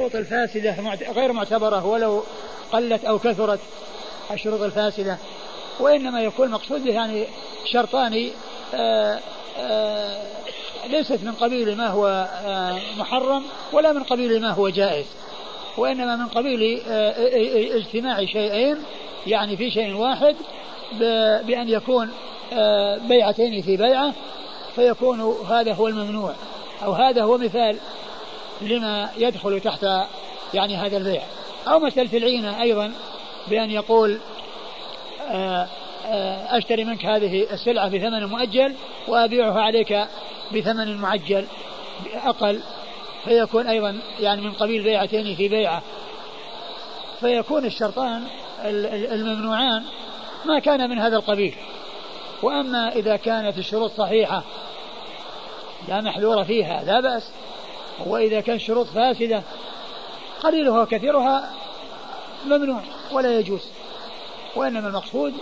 الشروط الفاسدة غير معتبرة ولو قلت أو كثرت الشروط الفاسدة. وإنما يكون مقصود يعني شرطان آآ آآ ليست من قبيل ما هو محرم ولا من قبيل ما هو جائز. وإنما من قبيل اجتماع شيئين يعني في شيء واحد بأن يكون بيعتين في بيعة فيكون هذا هو الممنوع. أو هذا هو مثال لما يدخل تحت يعني هذا البيع. أو مسألة العينة أيضا بأن يقول أشتري منك هذه السلعة بثمن مؤجل وأبيعها عليك بثمن معجل أقل. فيكون أيضا يعني من قبيل بيعتين في بيعة. فيكون الشرطان الممنوعان ما كان من هذا القبيل. وأما إذا كانت الشروط صحيحة لا محذور فيها لا بأس. وإذا كان شروط فاسدة قليلها وكثيرها ممنوع ولا يجوز وإنما المقصود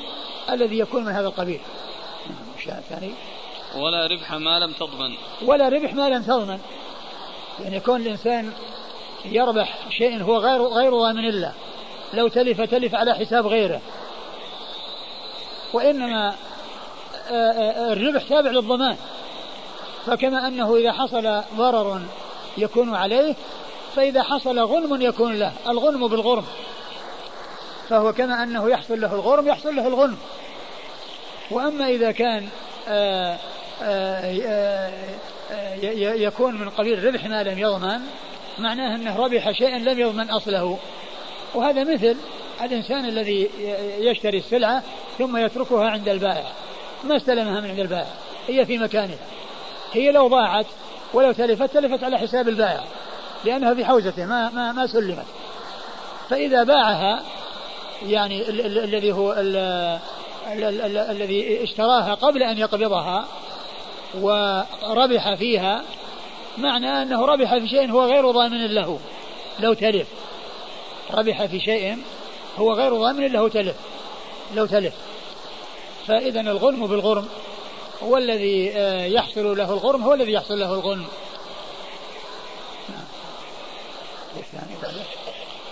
الذي يكون من هذا القبيل. الشيء الثاني ولا ربح ما لم تضمن. ولا ربح ما لم تضمن. يعني يكون الإنسان يربح شيء هو غير غير ضامن له لو تلف تلف على حساب غيره. وإنما الربح تابع للضمان. فكما أنه إذا حصل ضرر يكون عليه فإذا حصل غنم يكون له الغنم بالغرم. فهو كما أنه يحصل له الغرم يحصل له الغنم. وأما إذا كان آآ آآ يكون من قبيل ربح ما لم يضمن معناه أنه ربح شيئا لم يضمن أصله. وهذا مثل الإنسان الذي يشتري السلعة ثم يتركها عند البائع. ما استلمها من عند البائع هي في مكانها. هي لو ضاعت ولو تلفت تلفت على حساب البائع لأنها في حوزته ما ما ما سلمت. فإذا باعها يعني الذي هو الذي اشتراها قبل أن يقبضها وربح فيها معنى أنه ربح في شيء هو غير ضامن له لو تلف. ربح في شيء هو غير ضامن له تلف لو تلف. فإذا الغرم بالغرم والذي يحصل له الغرم هو الذي يحصل له الغنم.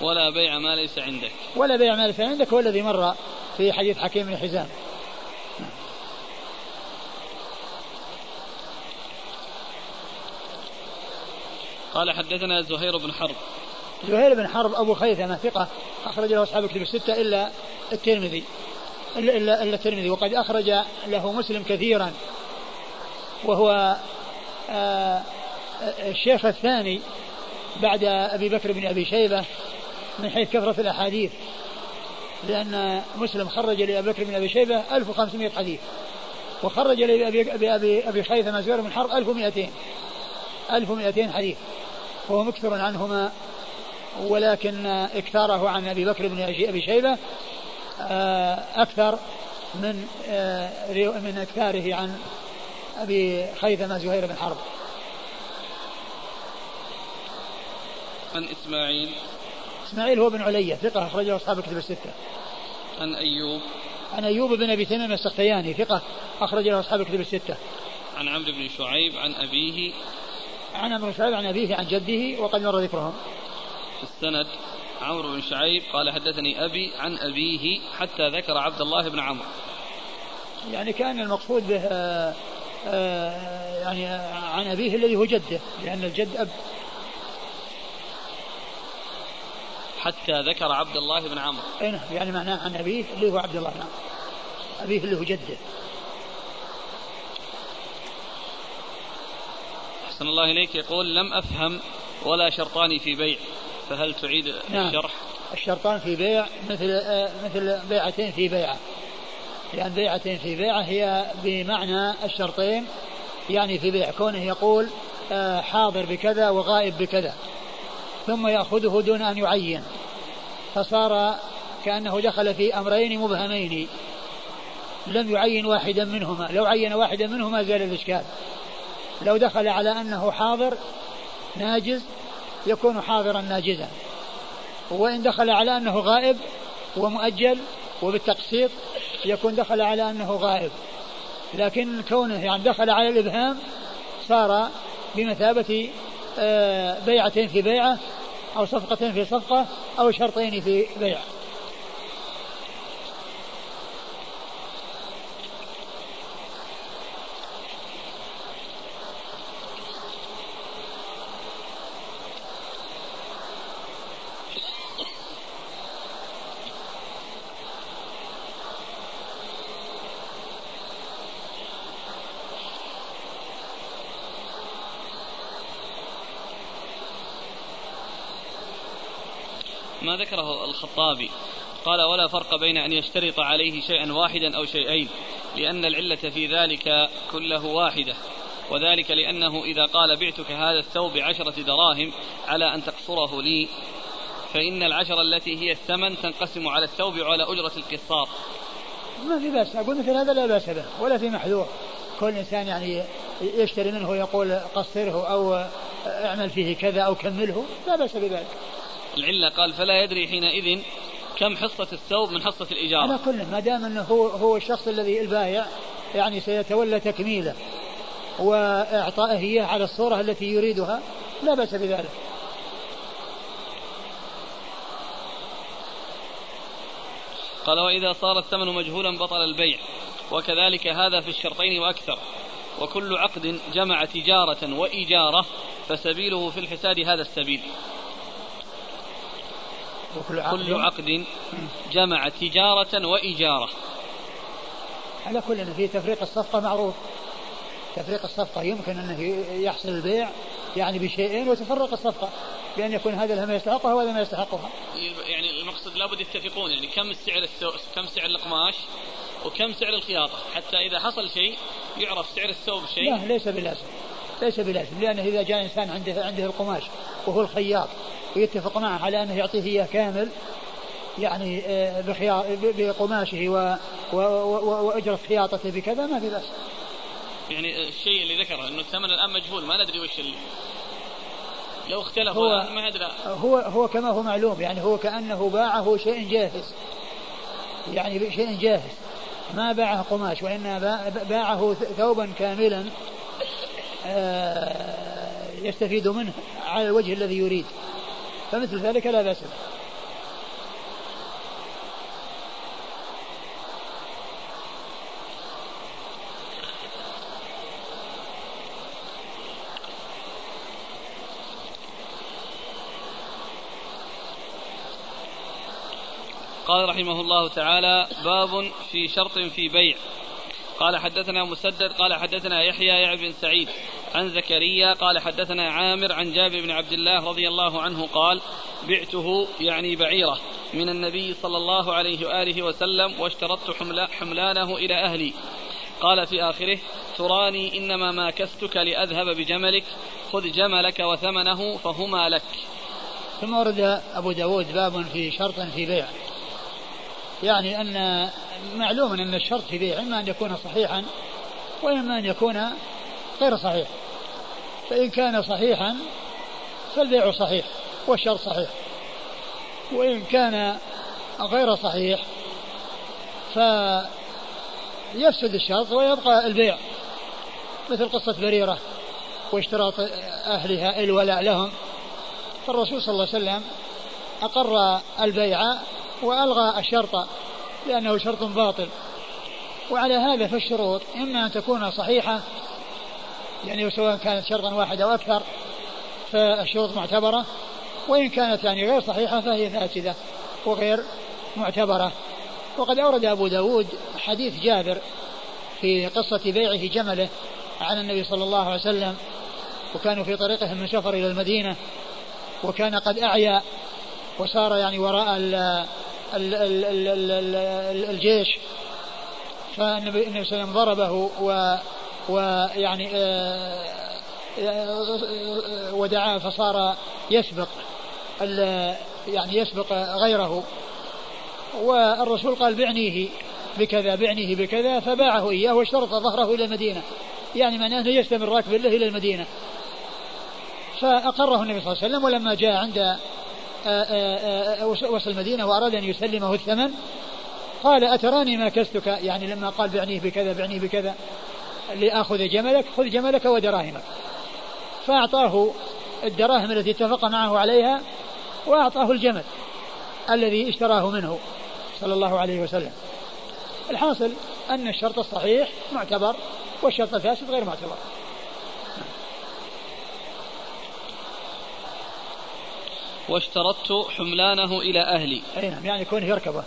ولا بيع ما ليس عندك. ولا بيع ما ليس عندك هو الذي مر في حديث حكيم بن حزام. قال حدثنا زهير بن حرب. زهير بن حرب أبو خيثمة ثقة أخرج له أصحاب الكتب الستة إلا الترمذي. إلا, إلا, الترمذي. وقد أخرج له مسلم كثيرا. وهو آه الشيخ الثاني بعد أبي بكر بن أبي شيبة من حيث كثرة الأحاديث. لأن مسلم خرج لأبي بكر بن أبي شيبة 1500 حديث. وخرج لأبي أبي أبي, أبي خيثمة زهير بن حرب 1200 1200 حديث. وهو مكثر عنهما. ولكن اكثاره عن أبي بكر بن أبي شيبة أكثر من من أكثاره عن أبي خيثمة زهير بن حرب. عن إسماعيل إسماعيل هو بن علية ثقة أخرجه أصحاب الكتب الستة. عن أيوب عن أيوب بن أبي تميم السختياني ثقة أخرج له أصحاب الكتب الستة. عن عمرو بن شعيب عن أبيه عن عمرو بن شعيب عن أبيه عن جده وقد مر ذكرهم. السند عمرو بن شعيب قال حدثني أبي عن أبيه حتى ذكر عبد الله بن عمرو. يعني كان المقصود به يعني عن أبيه الذي هو جده لأن الجد أب. حتى ذكر عبد الله بن عمرو. أي نعم يعني معناه عن أبيه اللي هو عبد الله بن عمرو. أبيه اللي هو جده. أحسن الله إليك يقول لم أفهم ولا شرطان في بيع. فهل تعيد نعم. الشرح؟ الشرطان في بيع مثل آه مثل بيعتين في بيعة. لأن بيعتين في بيعة هي بمعنى الشرطين يعني في بيع. كونه يقول آه حاضر بكذا وغائب بكذا ثم يأخذه دون أن يعين. فصار كأنه دخل في أمرين مبهمين. لم يعين واحدا منهما. لو عين واحدا منهما زال الإشكال. لو دخل على أنه حاضر ناجز يكون حاضرا ناجزا. وإن دخل على أنه غائب ومؤجل وبالتقسيط يكون دخل على أنه غائب. لكن كونه يعني دخل على الإبهام صار بمثابة بيعتين في بيعة أو صفقة في صفقة أو شرطين في بيع ذكره الخطابي قال ولا فرق بين أن يشترط عليه شيئا واحدا أو شيئين لأن العلة في ذلك كله واحدة وذلك لأنه إذا قال بعتك هذا الثوب بعشرة دراهم على أن تقصره لي فإن العشرة التي هي الثمن تنقسم على الثوب وعلى أجرة القصار. ما في بأس أقول مثل هذا لا بأس به ولا في محذور. كل إنسان يعني يشتري منه ويقول قصره أو اعمل فيه كذا أو كمله لا بأس بذلك. العلة قال فلا يدري حينئذ كم حصة الثوب من حصة الإيجار على كل ما دام أنه هو, هو الشخص الذي البايع يعني سيتولى تكميله وإعطائه إياه على الصورة التي يريدها لا بأس بذلك. قال وإذا صار الثمن مجهولا بطل البيع وكذلك هذا في الشرطين وأكثر. وكل عقد جمع تجارة وإيجارة فسبيله في الحساد هذا السبيل. وكل عقد, كل عقد جمع تجارة وإجارة على كل في تفريق الصفقة معروف. تفريق الصفقة يمكن أنه يحصل البيع يعني بشيئين وتفرق الصفقة. بأن يكون هذا ما يستحقها وهذا ما يستحقها. يعني المقصد لابد يتفقون يعني كم السعر السو... كم سعر القماش وكم سعر الخياطة. حتى إذا حصل شيء يعرف سعر الثوب شيء. لا ليس بلازم. ليس بلازم لأنه إذا جاء إنسان عنده عنده القماش وهو الخياط ويتفق معه على أنه يعطيه إياه كامل يعني آه، بخيار بقماشه و و و وأجرة خياطته بكذا ما في بأس. يعني الشيء اللي ذكره أنه الثمن الآن مجهول ما ندري وش اللي. لو اختلف هو ما أدري. هو هو كما هو معلوم يعني هو كأنه باعه شيء جاهز. يعني شيء جاهز. ما باعه قماش وإنما باعه ثوبا كاملا يستفيد منه على الوجه الذي يريد. فمثل ذلك لا بأس به. قال رحمه الله تعالى باب في شرط في بيع. قال حدثنا مسدد قال حدثنا يحيى يا بن سعيد عن زكريا قال حدثنا عامر عن جابر بن عبد الله رضي الله عنه قال بعته يعني بعيره من النبي صلى الله عليه وآله وسلم واشترطت حملانه إلى أهلي. قال في آخره تراني إنما ما كستك لأذهب بجملك خذ جملك وثمنه فهما لك. ثم ورد أبو داود باب في شرط في بيع. يعني أن معلوم أن الشرط في بيع إما أن يكون صحيحا وإما أن يكون غير صحيح. فإن كان صحيحا فالبيع صحيح والشرط صحيح. وإن كان غير صحيح فيفسد الشرط ويبقى البيع مثل قصة بريرة واشتراط أهلها الولاء لهم. فالرسول صلى الله عليه وسلم أقر البيع وألغى الشرط لأنه شرط باطل. وعلى هذا فالشروط إما أن تكون صحيحة يعني سواء كانت شرطا واحدا أو أكثر فالشروط معتبرة وإن كانت يعني غير صحيحة فهي فاسدة وغير معتبرة. وقد أورد أبو داود حديث جابر في قصة بيعه جمله عن النبي صلى الله عليه وسلم وكانوا في طريقهم من سفر إلى المدينة وكان قد أعيا وصار يعني وراء ال ال ال ال ال الجيش. فالنبي صلى الله عليه وسلم ضربه و ويعني آه، آه، ودعاه فصار يسبق يعني يسبق غيره. والرسول قال بعنيه بكذا بعنيه بكذا فباعه إياه واشترط ظهره إلى المدينة. يعني معناه أنه يستمر راكب له إلى المدينة. فأقره النبي صلى الله عليه وسلم ولما جاء عند وصل المدينة وأراد أن يسلمه الثمن. قال أتراني ما كستك؟ يعني لما قال بعنيه بكذا بعنيه بكذا لآخذ جملك خذ جملك ودراهمك. فأعطاه الدراهم التي اتفق معه عليها وأعطاه الجمل الذي اشتراه منه صلى الله عليه وسلم. الحاصل أن الشرط الصحيح معتبر والشرط الفاسد غير معتبر. واشترطت حملانه إلى أهلي. أي نعم يعني كونه يركبه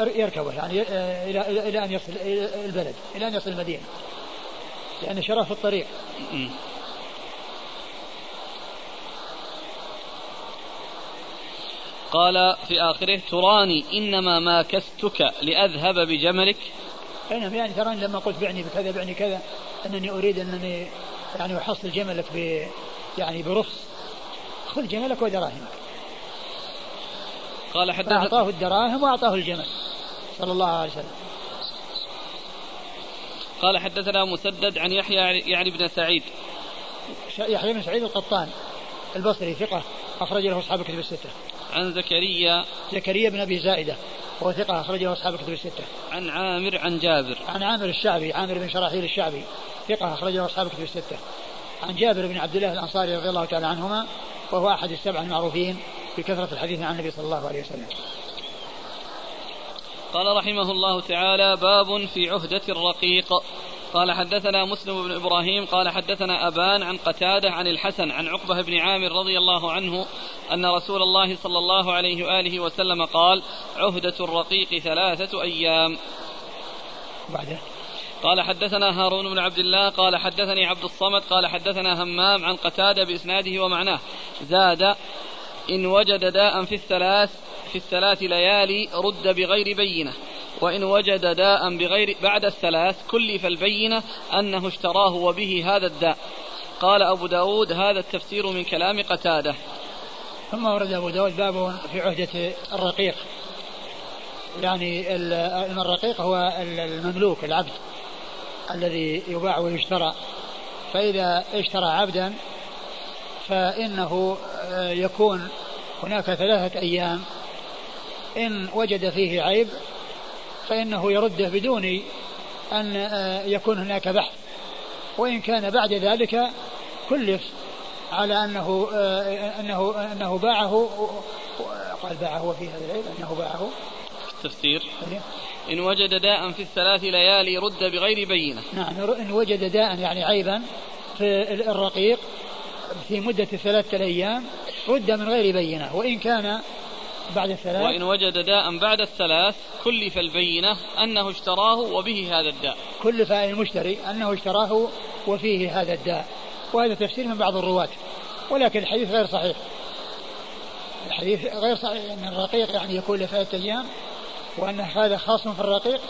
يركبه يعني إلى إلى أن يصل البلد إلى أن يصل المدينة لأن شرف في الطريق قال في آخره تراني إنما ما كستك لأذهب بجملك. أي نعم يعني تراني لما قلت بعني بكذا بعني كذا أنني أريد أنني يعني أحصل جملك ب يعني برخص خذ جملك ودراهمك قال حدثنا أعطاه الدراهم وأعطاه الجمل صلى الله عليه وسلم قال حدثنا مسدد عن يحيى يعني بن سعيد يحيى بن سعيد القطان البصري ثقة أخرج له أصحاب الكتب الستة. عن زكريا زكريا بن أبي زائدة وهو ثقة أخرج له أصحاب الكتب الستة. عن عامر عن جابر. عن عامر الشعبي عامر بن شراحيل الشعبي ثقة أخرج له أصحاب الكتب الستة. عن جابر بن عبد الله الأنصاري رضي الله تعالى عنهما وهو أحد السبع المعروفين بكثرة الحديث عن النبي صلى الله عليه وسلم. قال رحمه الله تعالى باب في عهدة الرقيق قال حدثنا مسلم بن إبراهيم قال حدثنا أبان عن قتادة عن الحسن عن عقبة بن عامر رضي الله عنه أن رسول الله صلى الله عليه وآله وسلم قال عهدة الرقيق ثلاثة أيام. بعده قال حدثنا هارون بن عبد الله قال حدثني عبد الصمد قال حدثنا همام عن قتادة بإسناده ومعناه زاد إن وجد داء في الثلاث في الثلاث ليالي رد بغير بينة. وإن وجد داء بغير بعد الثلاث كلف البينة أنه اشتراه وبه هذا الداء. قال أبو داود هذا التفسير من كلام قتادة. ثم ورد أبو داود باب في عهدة الرقيق. يعني الرقيق هو المملوك العبد الذي يباع ويشترى. فإذا اشترى عبدا فإنه يكون هناك ثلاثة أيام. إن وجد فيه عيب فإنه يرده بدون أن آه، يكون هناك بحث. وإن كان بعد ذلك كلف على أنه آه، أنه أنه باعه. قال باعه في هذا العيب أنه باعه. التفسير. إيه. إن وجد داء في الثلاث ليالي رد بغير بينة. نعم إن وجد داء يعني عيبا في الرقيق في مدة ثلاثة أيام رد من غير بينة وإن كان بعد الثلاث وإن وجد داء بعد الثلاث كلف البينة أنه اشتراه وبه هذا الداء. كلف المشتري أنه اشتراه وفيه هذا الداء. وهذا تفسير من بعض الرواة ولكن الحديث غير صحيح. الحديث غير صحيح أن الرقيق يعني يكون لثلاثة أيام وأن هذا خاص في الرقيق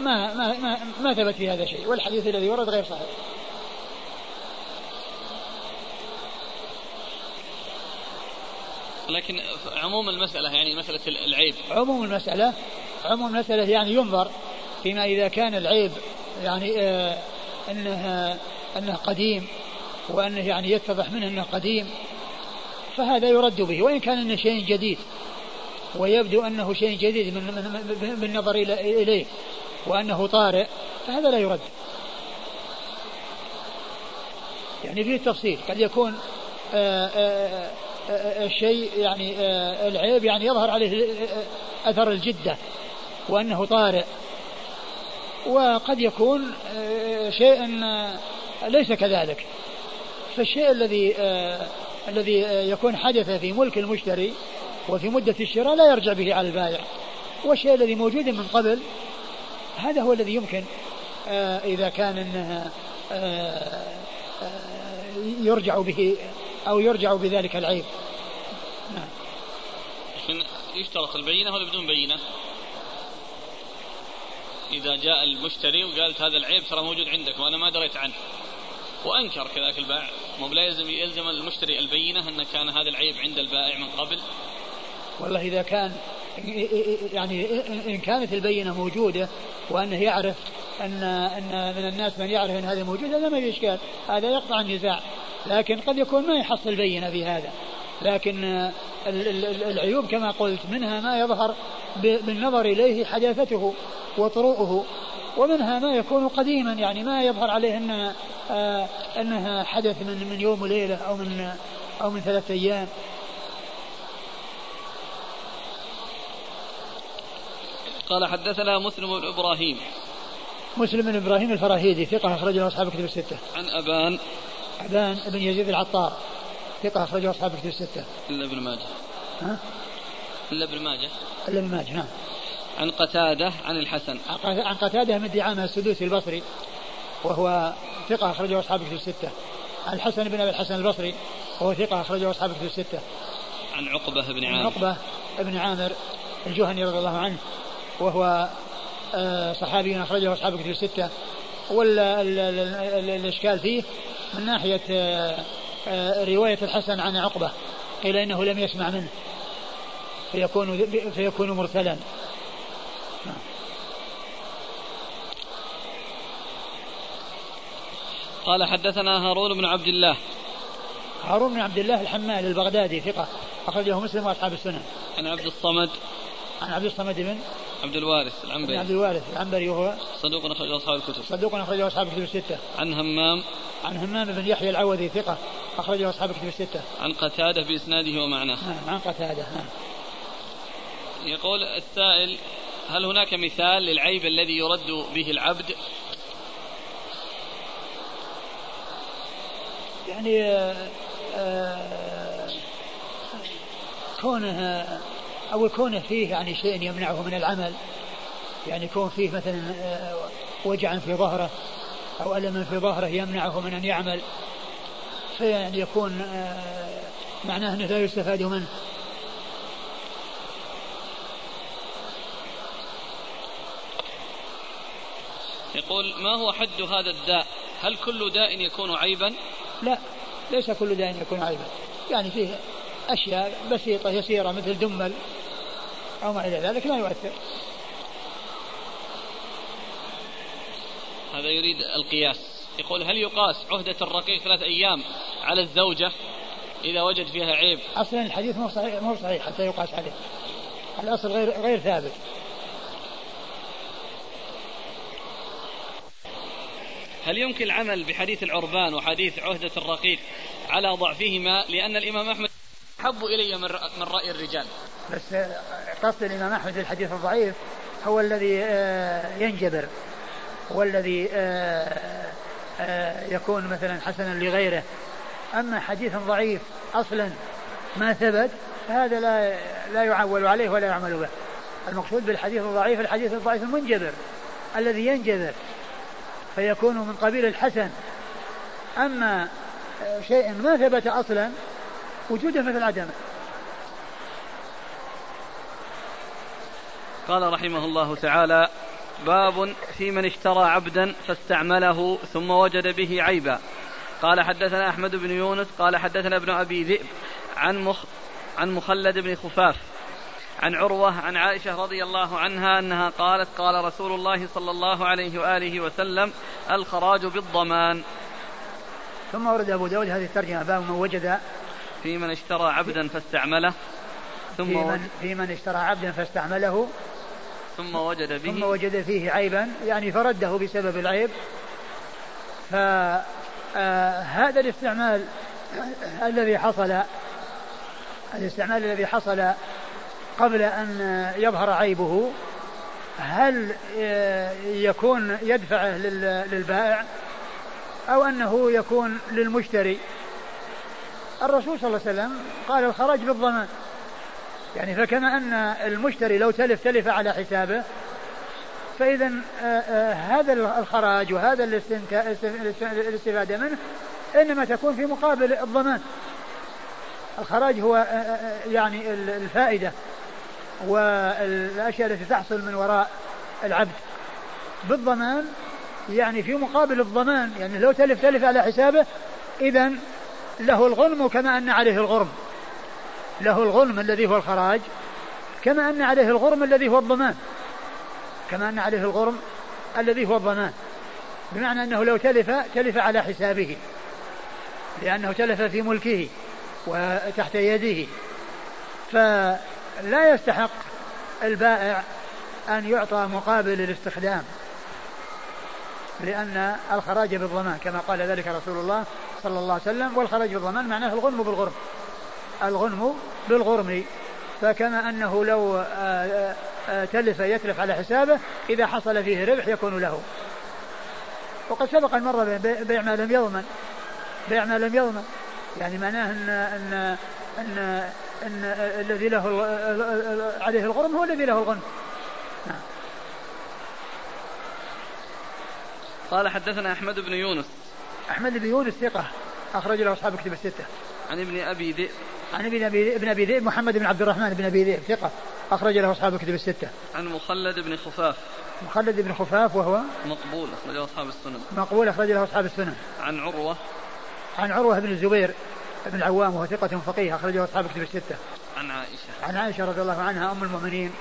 ما ما ما, ما ثبت في هذا شيء والحديث الذي ورد غير صحيح. لكن عموم المسألة يعني مسألة العيب. عموم المسألة عموم المسألة يعني ينظر فيما إذا كان العيب يعني آه أنه أنه قديم وأنه يعني يتضح منه أنه قديم فهذا يرد به. وإن كان أنه شيء جديد ويبدو أنه شيء جديد من بالنظر إليه وأنه طارئ فهذا لا يرد. يعني فيه تفصيل قد يكون آآ آه، آآ آه، الشيء يعني آه، العيب يعني يظهر عليه أثر الجدة وأنه طارئ. وقد يكون آه، شيء آه، ليس كذلك. فالشيء الذي الذي يكون حدث في ملك المشتري وفي مدة الشراء لا يرجع به على البائع. والشيء الذي موجود من قبل هذا هو الذي يمكن إذا كان يرجع به أو يرجع بذلك العيب. نعم. لكن يشترط البينة ولا بدون بينة؟ إذا جاء المشتري وقالت هذا العيب ترى موجود عندك وأنا ما دريت عنه. وأنكر كذاك البائع. مو بلا يلزم يلزم المشتري البينة أن كان هذا العيب عند البائع من قبل؟ والله إذا كان يعني إن كانت البينة موجودة وأنه يعرف أن أن من الناس من يعرف أن هذا موجود هذا ما في إشكال. هذا يقطع النزاع. لكن قد يكون ما يحصل بينة في هذا. لكن آه، العيوب كما قلت منها ما يظهر بالنظر إليه حداثته وطروؤه ومنها ما يكون قديما يعني ما يظهر عليه أنها, آه، أنها حدث من من يوم وليلة أو من آه، أو من ثلاثة أيام. قال حدثنا مسلم بن إبراهيم. مسلم بن إبراهيم الفراهيدي ثقة أخرجه أصحاب كتب الستة. عن أبان أبان بن يزيد العطار ثقة أخرجه أصحاب كتب الستة. إلا ابن ماجه. ها؟ إلا ابن ماجه. إلا ابن ماجه نعم. عن قتادة عن الحسن. عن قتادة من دعامة السدوسي البصري وهو ثقة أخرجه أصحاب كتب الستة. عن الحسن بن أبي الحسن البصري وهو ثقة أخرجه أصحاب كتب الستة. عن عقبة بن عامر عن عقبة بن عامر الجهني رضي الله عنه وهو آه، صحابي أخرجه أصحاب كتب الستة. والإشكال فيه من ناحية آه، رواية الحسن عن عقبة قيل إنه لم يسمع منه فيكون فيكون مرسلا. قال حدثنا هارون بن عبد الله. هارون بن عبد الله الحمال البغدادي ثقة أخرجه مسلم وأصحاب السنن. عن عبد الصمد. عن عبد الصمد بن عبد الوارث العنبري عبد الوارث العنبري وهو صدوق أخرجه أصحاب الكتب صدوق أخرجه أصحاب الكتب الستة. عن همام عن همام بن يحيى العوذي ثقة أخرجه أصحاب الكتب الستة. عن قتادة بإسناده ومعناه. نعم عن قتادة نعم. يقول السائل هل هناك مثال للعيب الذي يرد به العبد يعني آه، آه، كونه أو كونه فيه يعني شيء يمنعه من العمل. يعني يكون فيه مثلا آه، وجعا في ظهره أو ألم في ظهره يمنعه من أن يعمل. فيعني يكون معناه أنه لا يستفاد منه. يقول ما هو حد هذا الداء؟ هل كل داء يكون عيبا؟ لا ليس كل داء يكون عيبا. يعني فيه أشياء بسيطة يسيرة مثل دمل أو ما إلى ذلك لا يؤثر. هذا يريد القياس. يقول هل يقاس عهدة الرقيق ثلاث أيام على الزوجة إذا وجد فيها عيب؟ أصلا الحديث مو صحيح مو صحيح حتى يقاس عليه. الأصل غير غير ثابت. هل يمكن العمل بحديث العربان وحديث عهدة الرقيق على ضعفهما؟ لأن الإمام أحمد أحب إلي من رأي الرجال. بس قصد الإمام أحمد الحديث الضعيف هو الذي آه، ينجبر والذي آه، آه، يكون مثلا حسنا لغيره. أما حديث ضعيف أصلا ما ثبت فهذا لا لا يعول عليه ولا يعمل به. المقصود بالحديث الضعيف الحديث الضعيف المنجبر الذي ينجبر فيكون من قبيل الحسن. أما شيء ما ثبت أصلا وجوده مثل عدمه. قال رحمه الله تعالى باب في من اشترى عبدا فاستعمله ثم وجد به عيبا. قال حدثنا أحمد بن يونس قال حدثنا ابن أبي ذئب عن مخ عن مخلد بن خفاف عن عروة عن عائشة رضي الله عنها أنها قالت قال رسول الله صلى الله عليه وآله وسلم الخراج بالضمان. ثم ورد أبو داود هذه الترجمة باب من وجد في من اشترى عبدا فاستعمله ثم في من, في من اشترى عبدا فاستعمله ثم وجد به ثم وجد فيه عيبا يعني فرده بسبب العيب. فهذا آه الاستعمال الذي حصل الاستعمال الذي حصل قبل أن يظهر عيبه هل يكون يدفعه للبائع أو أنه يكون للمشتري؟ الرسول صلى الله عليه وسلم قال الخراج بالضمان. يعني فكما أن المشتري لو تلف تلف على حسابه فإذا آه، آه، هذا الخراج وهذا الاستفادة منه إنما تكون في مقابل الضمان. الخراج هو آه، يعني الفائدة والأشياء التي تحصل من وراء العبد. بالضمان يعني في مقابل الضمان يعني لو تلف تلف على حسابه إذا له الغنم كما أن عليه الغرم. له الغنم الذي هو الخراج كما أن عليه الغرم الذي هو الضمان. كما أن عليه الغرم الذي هو الضمان. بمعنى أنه لو تلف تلف على حسابه. لأنه تلف في ملكه وتحت يده. ف لا يستحق البائع أن يعطى مقابل الاستخدام لأن الخراج بالضمان كما قال ذلك رسول الله صلى الله عليه وسلم. والخراج بالضمان معناه الغنم بالغرم. الغنم بالغرم فكما أنه لو آه، آه، تلف يتلف على حسابه إذا حصل فيه ربح يكون له. وقد سبق المرة بيع ما لم يضمن. بيع ما لم يضمن. يعني معناه أن أن أن, أن الذي له عليه الغرم هو الذي له الغنم. قال حدثنا أحمد بن يونس. أحمد بن يونس ثقة أخرج له أصحاب كتب الستة. عن ابن أبي ذئب. عن ابن أبي ابن أبي ذئب محمد بن عبد الرحمن بن أبي ذئب ثقة. أخرج له أصحاب كتب الستة. عن مخلد بن خفاف. مخلد بن خفاف وهو مقبول أخرج له أصحاب السنن. مقبول أخرج له أصحاب السنن. عن عروة. عن عروة بن الزبير بن العوام وهو ثقة فقيه أخرجه أصحاب كتب الستة. عن عائشة. عن عائشة رضي الله عنها أم المؤمنين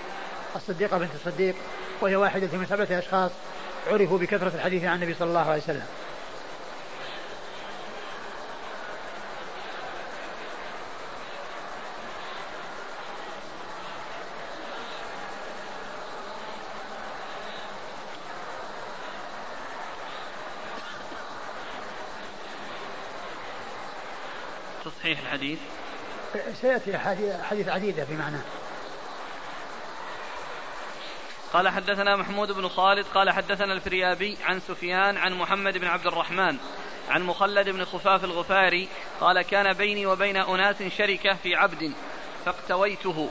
الصديقة بنت الصديق وهي واحدة من سبعة أشخاص عرفوا بكثرة الحديث عن النبي صلى الله عليه وسلم. الحديث؟ سيأتي حديث عديدة في معناه قال حدثنا محمود بن خالد قال حدثنا الفريابي عن سفيان عن محمد بن عبد الرحمن عن مخلد بن خفاف الغفاري قال كان بيني وبين أناس شركة في عبد فاقتويته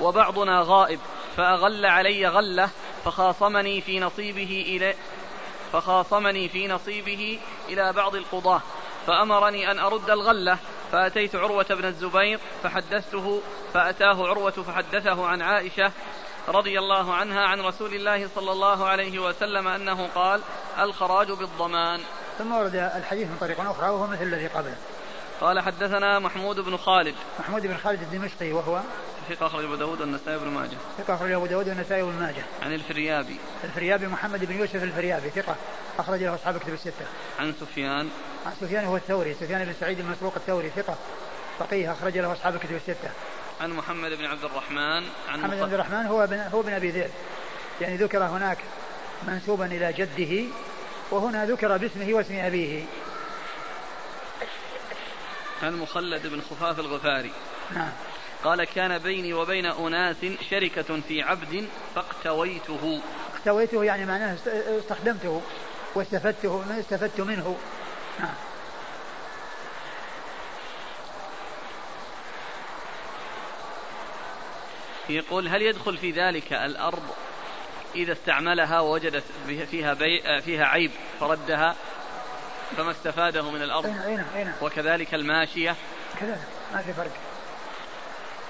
وبعضنا غائب فأغل علي غلة فخاصمني في نصيبه إلى فخاصمني في نصيبه إلى بعض القضاة فأمرني أن أرد الغلة فأتيت عروة بن الزبير فحدثته فأتاه عروة فحدثه عن عائشة رضي الله عنها عن رسول الله صلى الله عليه وسلم أنه قال الخراج بالضمان. ثم ورد الحديث من طريق أخرى وهو مثل الذي قبله. قال حدثنا محمود بن خالد. محمود بن خالد الدمشقي وهو ثقة أخرج أبو داود والنسائي بن ماجه. ثقة أخرج أبو داود والنسائي بن ماجه. عن الفريابي. الفريابي محمد بن يوسف الفريابي ثقة أخرج له أصحاب كتب الستة. عن سفيان. عن سفيان هو الثوري سفيان بن سعيد المسروق الثوري ثقة فقيه أخرج له أصحاب كتب الستة. عن محمد بن عبد الرحمن. عن محمد بن عبد الرحمن هو بن هو بن أبي ذئب. يعني ذكر هناك منسوبا إلى جده وهنا ذكر باسمه واسم أبيه. عن مخلد بن خفاف الغفاري. نعم. قال كان بيني وبين أناس شركة في عبد فاقتويته. اقتويته يعني معناه استخدمته واستفدته استفدت منه. نعم. يقول هل يدخل في ذلك الأرض إذا استعملها ووجد فيها بي فيها عيب فردها فما استفاده من الأرض؟ أين أين أين؟ وكذلك الماشية. كذلك. ما في فرق.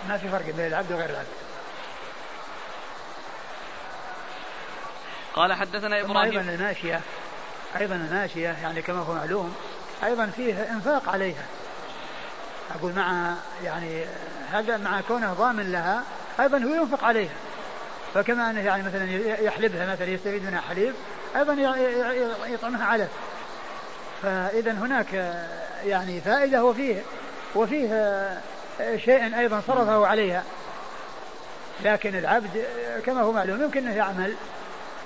ما في فرق بين العبد وغير العبد. قال حدثنا إبراهيم. أيضا الماشية أيضا الماشية يعني كما هو معلوم أيضا فيه إنفاق عليها. أقول مع يعني هذا مع كونه ضامن لها أيضا هو ينفق عليها. فكما أنه يعني مثلا يحلبها مثلا يستفيد منها حليب أيضا يطعمها علف فإذا هناك يعني فائدة وفيه وفيه شيء أيضا صرفه عليها. لكن العبد كما هو معلوم يمكن أنه يعمل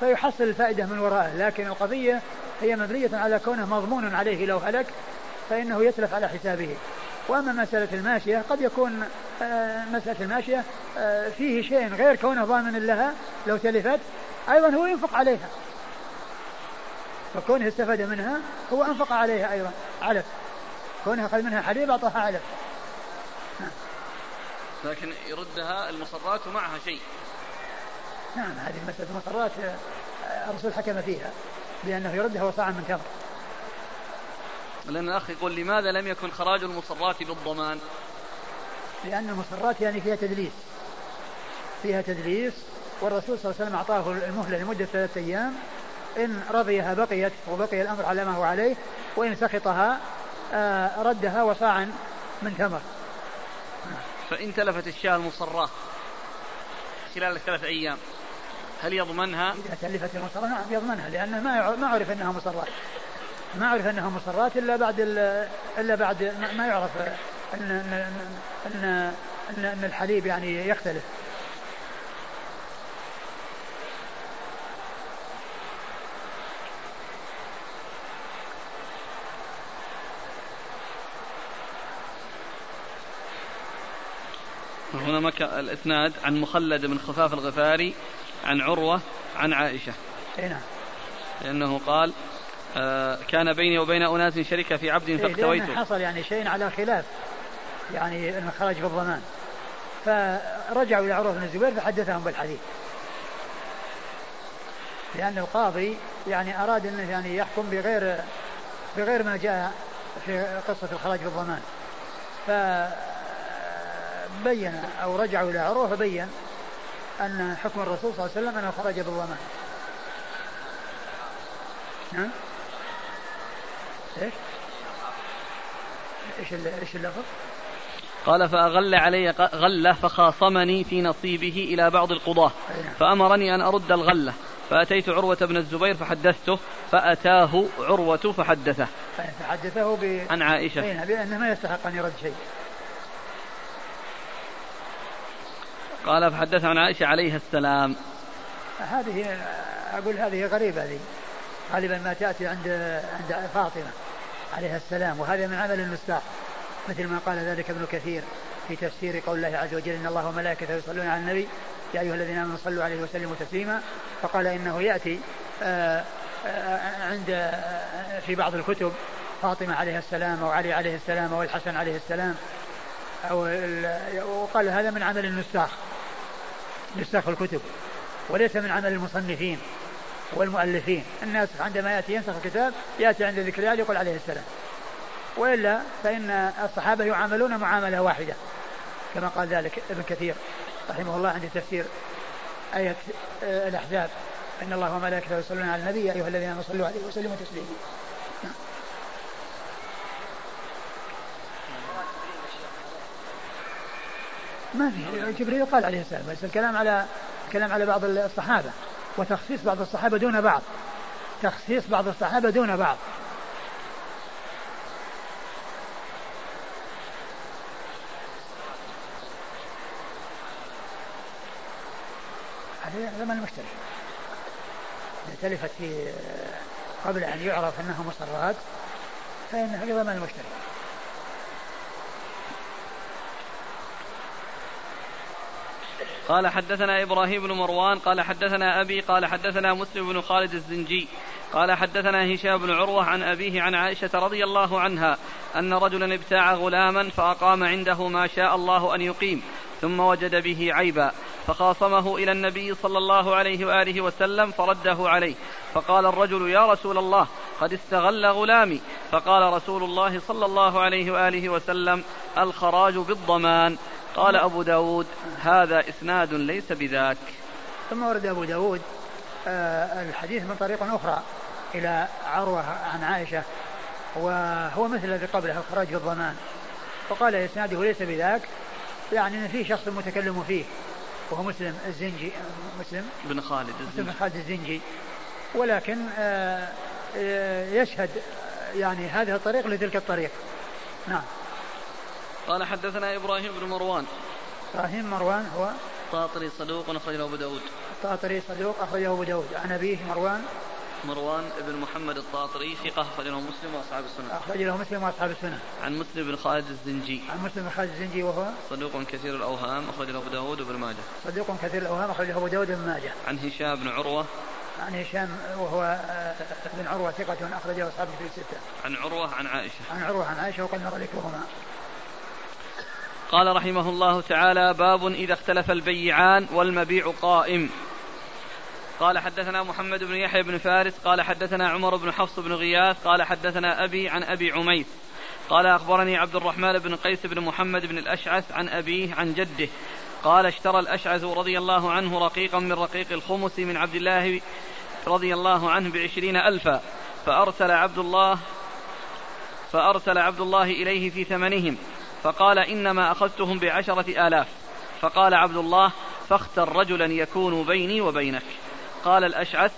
فيحصل الفائدة من وراءه لكن القضية هي مبنية على كونه مضمون عليه لو هلك فإنه يتلف على حسابه. وأما مسألة الماشية قد يكون آه، مسألة الماشية آه، فيه شيء غير كونه ضامن لها لو تلفت أيضا هو ينفق عليها. فكونه استفاد منها هو أنفق عليها أيضا علف. كونه أخذ منها حليب أعطاها علف. لكن يردها المصرات ومعها شيء. نعم هذه مسألة المصرات آه، الرسول حكم فيها بأنه يردها وصاعا من تمر لأن الأخ يقول لماذا لم يكن خراج المصرات بالضمان؟ لأن المصرات يعني فيها تدليس. فيها تدليس والرسول صلى الله عليه وسلم أعطاه المهلة لمدة ثلاثة أيام إن رضيها بقيت وبقي الأمر على ما هو عليه وإن سخطها آه، ردها وصاعا من تمر فإن تلفت الشاة المصرات خلال الثلاث أيام هل يضمنها؟ إذا تلفت المصرات نعم يضمنها لأنه ما ما عرف أنها مصرات ما عرف أنها مصرات إلا بعد إلا بعد ما يعرف أن أن, أن, أن الحليب يعني يختلف هنا مك... الإسناد عن مخلد بن خفاف الغفاري عن عروة عن عائشة. اي نعم. لأنه قال آه كان بيني وبين أناس شركة في عبد فاقتويته. حصل يعني شيء على خلاف يعني الخراج في الضمان. فرجعوا إلى عروة بن الزبير فحدثهم بالحديث. لأن القاضي يعني أراد أنه يعني يحكم بغير بغير ما جاء في قصة الخراج بالضمان فبين أو رجعوا إلى عروة فبين أن حكم الرسول صلى الله عليه وسلم أنه خرج بالضمان نعم؟ إيش؟ إيش إيش اللفظ؟ قال فأغل علي غلة فخاصمني في نصيبه إلى بعض القضاة. فأمرني أن أرد الغلة. فأتيت عروة بن الزبير فحدثته. فأتاه عروة فحدثه. فحدثه ب... عن عائشة. بأنه ما يستحق أن يرد شيء. قال فحدث عن عائشة عليها السلام. هذه أقول هذه غريبة هذه غالبا ما تأتي عند عند فاطمة عليها السلام. وهذا من عمل المستاح مثل ما قال ذلك ابن كثير في تفسير قول الله عز وجل إن الله وملائكته يصلون على النبي. يا أيها الذين آمنوا صلوا عليه وسلموا تسليما. فقال إنه يأتي آه، آه، عند آه، في بعض الكتب فاطمة عليها السلام أو علي عليه السلام أو الحسن عليه السلام. أو وقال هذا من عمل النساخ نساخ الكتب وليس من عمل المصنفين والمؤلفين. الناس عندما يأتي ينسخ الكتاب يأتي عند ذكر يقول عليه السلام. وإلا فإن الصحابة يعاملون معاملة واحدة كما قال ذلك ابن كثير رحمه الله عند تفسير آية آه، الأحزاب. إن الله وملائكته يصلون على النبي يا أيها الذين آمنوا صلوا عليه وسلموا تسليما. ما في. جبريل قال عليه السلام بس الكلام على الكلام على بعض الصحابة وتخصيص بعض الصحابة دون بعض. تخصيص بعض الصحابة دون بعض. هذا ضمن المشتري إذا تلفت في قبل أن يعرف أنها مصرات فإنها في ضمن المشتري قال حدثنا إبراهيم بن مروان قال حدثنا أبي قال حدثنا مسلم بن خالد الزنجي قال حدثنا هشام بن عروة عن أبيه عن عائشة رضي الله عنها أن رجلا ابتاع غلاما فأقام عنده ما شاء الله أن يقيم ثم وجد به عيبا فخاصمه إلى النبي صلى الله عليه وآله وسلم فرده عليه فقال الرجل يا رسول الله قد استغل غلامي فقال رسول الله صلى الله عليه وآله وسلم الخراج بالضمان. قال أبو داود هذا إسناد ليس بذاك. ثم ورد أبو داود آه الحديث من طريق أخرى إلى عروة عن عائشة وهو مثل الذي قبله الخراج بالضمان وقال إسناده ليس بذاك يعني أن فيه شخص متكلم فيه وهو مسلم الزنجي مسلم. بن خالد مسلم بن خالد الزنجي. ولكن آه، آه، يشهد يعني هذه الطريق لتلك الطريق. نعم. قال حدثنا إبراهيم بن مروان إبراهيم مروان هو طاطري صدوق أخرجه أبو داود طاطري صدوق أخرجه أبو داود عن أبيه مروان مروان بن محمد الطاطري ثقة أخرج له مسلم وأصحاب السنة. أخرج له مسلم وأصحاب السنة. عن مسلم بن خالد الزنجي. عن مسلم بن خالد الزنجي وهو صدوق كثير الأوهام أخرج له أبو داود وابن ماجه. صدوق كثير الأوهام أخرج له أبو داود وابن ماجه. عن هشام بن عروة. عن هشام وهو آه، بن عروة ثقة أخرجه أصحاب في الستة. عن عروة عن عائشة. عن عروة عن عائشة وقد مر ذكرهما. قال رحمه الله تعالى باب إذا اختلف البيعان والمبيع قائم. قال حدثنا محمد بن يحيى بن فارس قال حدثنا عمر بن حفص بن غياث قال حدثنا أبي عن أبي عميس. قال أخبرني عبد الرحمن بن قيس بن محمد بن الأشعث عن أبيه عن جده. قال اشترى الأشعث رضي الله عنه رقيقا من رقيق الخمس من عبد الله رضي الله عنه بعشرين ألفا فأرسل عبد الله فأرسل عبد الله إليه في ثمنهم. فقال إنما أخذتهم بعشرة آلاف. فقال عبد الله فاختر رجلا يكون بيني وبينك. قال الأشعث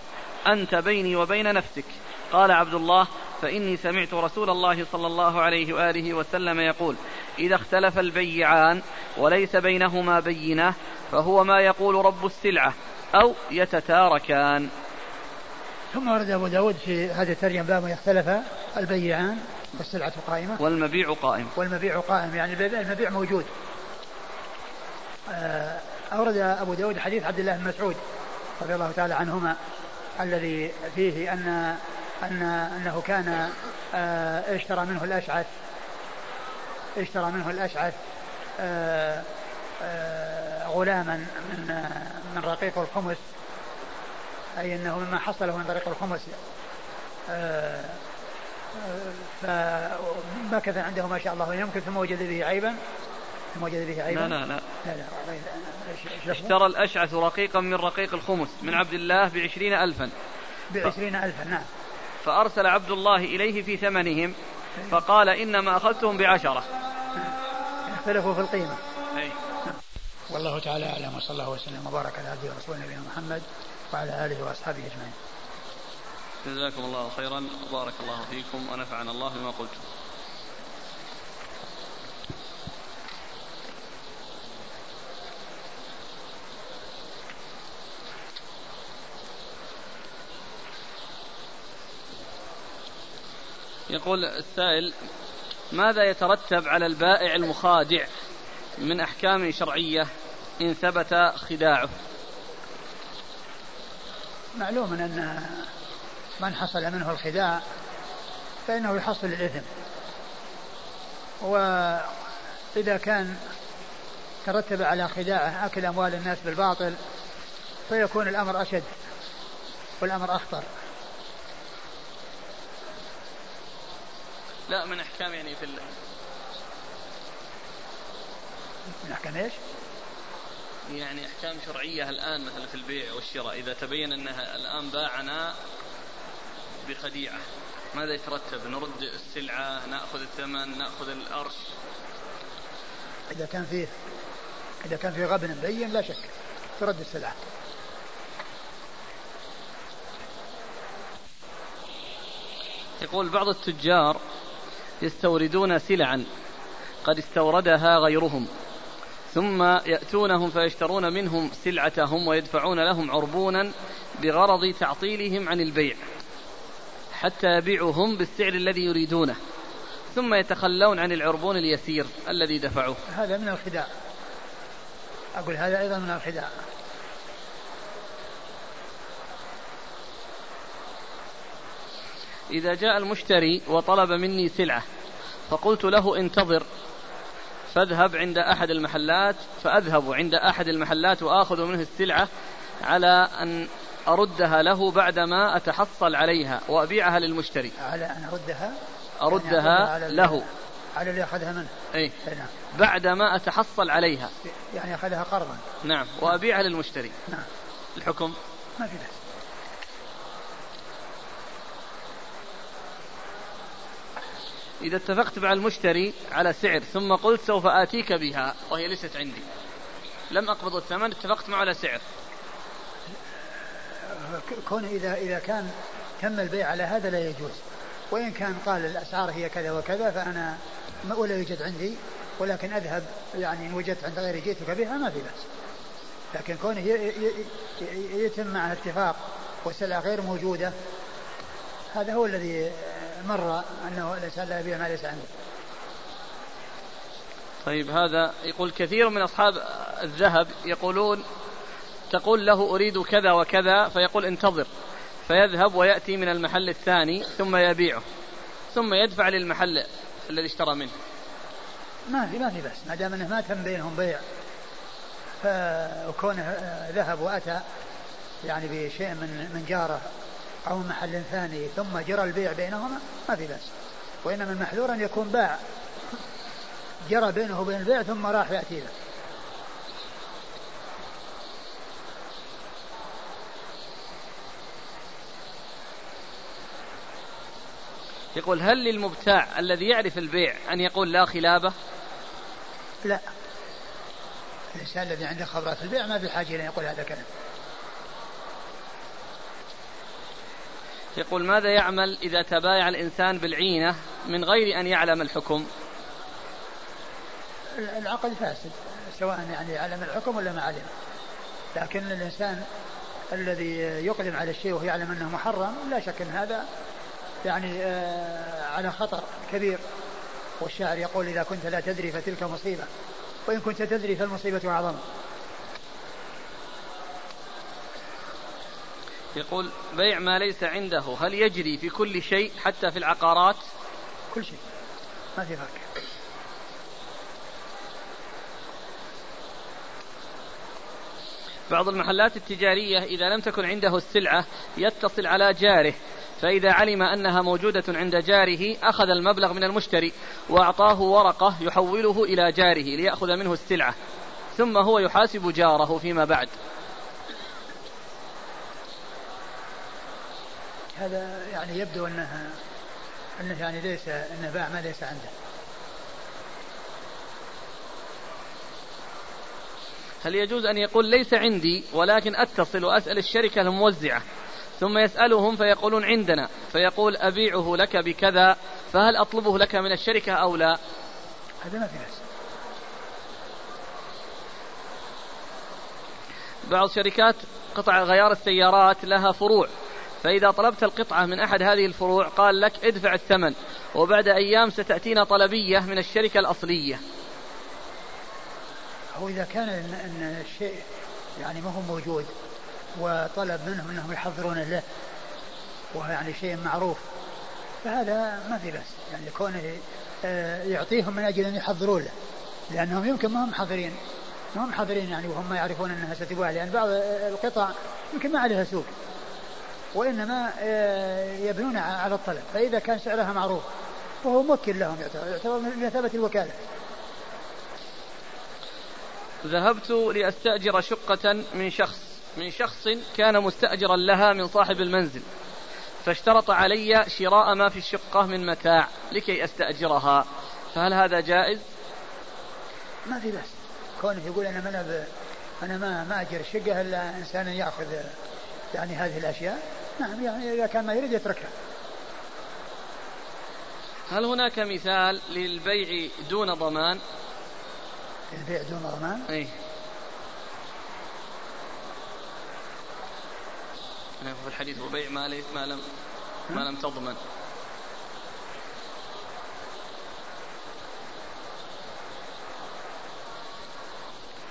أنت بيني وبين نفسك. قال عبد الله فإني سمعت رسول الله صلى الله عليه وآله وسلم يقول إذا اختلف البيعان وليس بينهما بينة فهو ما يقول رب السلعة أو يتتاركان. ثم ورد أبو داود في هذه الترجمة باب اختلف البيعان. والسلعة قائمة. والمبيع قائم. والمبيع قائم يعني المبيع موجود. آه، أورد أبو داود حديث عبد الله بن مسعود رضي الله تعالى عنهما الذي فيه أن أن أنه كان آه، اشترى منه الأشعث. اشترى منه الأشعث آه، غلاما من من رقيق الخمس. أي أنه مما حصله من طريق الخمس. فمكث عنده ما شاء الله يمكن ثم وجد به عيبا. ثم وجد به عيبا. لا لا لا, لا, لا. اشترى الأشعث رقيقا من رقيق الخمس من عبد الله بعشرين ألفا. بعشرين ألفا نعم. فأرسل عبد الله إليه في ثمنهم فقال إنما أخذتهم بعشرة. اختلفوا في القيمة. أي. والله تعالى أعلم وصلى الله وسلم وبارك على عبده ورسوله نبينا محمد وعلى آله وأصحابه أجمعين. جزاكم الله خيرا. بارك الله فيكم ونفعنا الله بما قلتم. يقول السائل ماذا يترتب على البائع المخادع من أحكام شرعية إن ثبت خداعه؟ معلوم أن من حصل منه الخداع فإنه يحصل الإثم. وإذا كان ترتب على خداعه أكل أموال الناس بالباطل فيكون الأمر أشد والأمر أخطر. لا من أحكام يعني في الله. من أحكام إيش؟ يعني أحكام شرعية الآن مثلا في البيع والشراء. إذا تبين أنها الآن باعنا بخديعة. ماذا يترتب؟ نرد السلعة نأخذ الثمن نأخذ الأرش. إذا كان فيه إذا كان فيه غبن مبين لا شك ترد السلعة. يقول بعض التجار يستوردون سلعا قد استوردها غيرهم ثم يأتونهم فيشترون منهم سلعتهم ويدفعون لهم عربونا بغرض تعطيلهم عن البيع. حتى يبيعوا بالسعر الذي يريدونه. ثم يتخلون عن العربون اليسير الذي دفعوه. هذا من الخداع. أقول هذا أيضا من الخداع. إذا جاء المشتري وطلب مني سلعة فقلت له انتظر فاذهب عند أحد المحلات فأذهب عند أحد المحلات وآخذ منه السلعة على أن أردها له بعدما أتحصل عليها وأبيعها للمشتري. على أن أردها. أردها يعني له. على اللي أخذها منه. أي نعم. بعدما أتحصل عليها. يعني أخذها قرضا. نعم. وأبيعها للمشتري. نعم. الحكم؟ ما في بس إذا اتفقت مع المشتري على سعر ثم قلت سوف آتيك بها وهي ليست عندي. لم أقبض الثمن اتفقت معه على سعر. كون إذا إذا كان تم البيع على هذا لا يجوز. وإن كان قال الأسعار هي كذا وكذا فأنا ولا يوجد عندي ولكن أذهب يعني إن وجدت عند غيري جئتك بها ما في بأس. لكن كونه يتم معه اتفاق والسلعة غير موجودة هذا هو الذي مر أنه ليس لا يبيع ما ليس عنده طيب هذا يقول كثير من أصحاب الذهب يقولون تقول له أريد كذا وكذا فيقول انتظر. فيذهب ويأتي من المحل الثاني ثم يبيعه ثم يدفع للمحل الذي اشترى منه. ما في ما في بس ما دام أنه ما تم بينهم بيع فكونه ذهب وأتى يعني بشيء من من جارة أو محل ثاني ثم جرى البيع بينهما ما في بس وإنما المحذور أن يكون باع. جرى بينه وبين البيع ثم راح يأتي له. يقول هل للمبتاع الذي يعرف البيع أن يقول لا خلابة؟ لا. الإنسان الذي عنده خبرات البيع ما في حاجة إلى أن يقول هذا الكلام. يقول ماذا يعمل إذا تبايع الإنسان بالعينة من غير أن يعلم الحكم؟ العقد فاسد سواء يعني يعلم الحكم ولا ما علم لكن الإنسان الذي يقدم على الشيء وهو يعلم أنه محرم لا شك أن هذا يعني آه، على خطر كبير. والشاعر يقول إذا كنت لا تدري فتلك مصيبة وإن كنت تدري فالمصيبة أعظم. يقول بيع ما ليس عنده هل يجري في كل شيء حتى في العقارات؟ كل شيء. ما في فرق. بعض المحلات التجارية إذا لم تكن عنده السلعة يتصل على جاره فإذا علم أنها موجودة عند جاره أخذ المبلغ من المشتري وأعطاه ورقة يحوله إلى جاره ليأخذ منه السلعة ثم هو يحاسب جاره فيما بعد. هذا يعني يبدو أنها أنه يعني ليس أنه باع ما ليس عنده. هل يجوز أن يقول ليس عندي ولكن أتصل وأسأل الشركة الموزعة؟ ثم يسألهم فيقولون عندنا فيقول أبيعه لك بكذا فهل أطلبه لك من الشركة أو لا؟ هذا ما في نفس بعض شركات قطع غيار السيارات لها فروع فإذا طلبت القطعة من أحد هذه الفروع قال لك ادفع الثمن وبعد أيام ستأتينا طلبية من الشركة الأصلية. أو إذا كان أن الشيء يعني ما هو موجود وطلب منهم أنهم يحضرون له وهو يعني شيء معروف. فهذا ما في بس يعني كونه آه، يعطيهم من أجل أن يحضروا له لأنهم يمكن ما هم حاضرين. ما هم حاضرين يعني وهم يعرفون أنها ستباع لأن بعض القطع يمكن ما عليها سوق وإنما آه، يبنون على الطلب. فإذا كان سعرها معروف وهو موكل لهم يعتبر بمثابة الوكالة. ذهبت لأستأجر شقة من شخص. من شخص كان مستأجرا لها من صاحب المنزل فاشترط علي شراء ما في الشقة من متاع لكي أستأجرها فهل هذا جائز؟ ما في بس كونه يقول أنا ما أنا ما ما أجر الشقة إلا إنسان يأخذ يعني هذه الأشياء نعم يعني إذا كان ما يريد يتركها هل هناك مثال للبيع دون ضمان؟ البيع دون ضمان؟ اي في الحديث وبيع ما ما لم ما لم تضمن.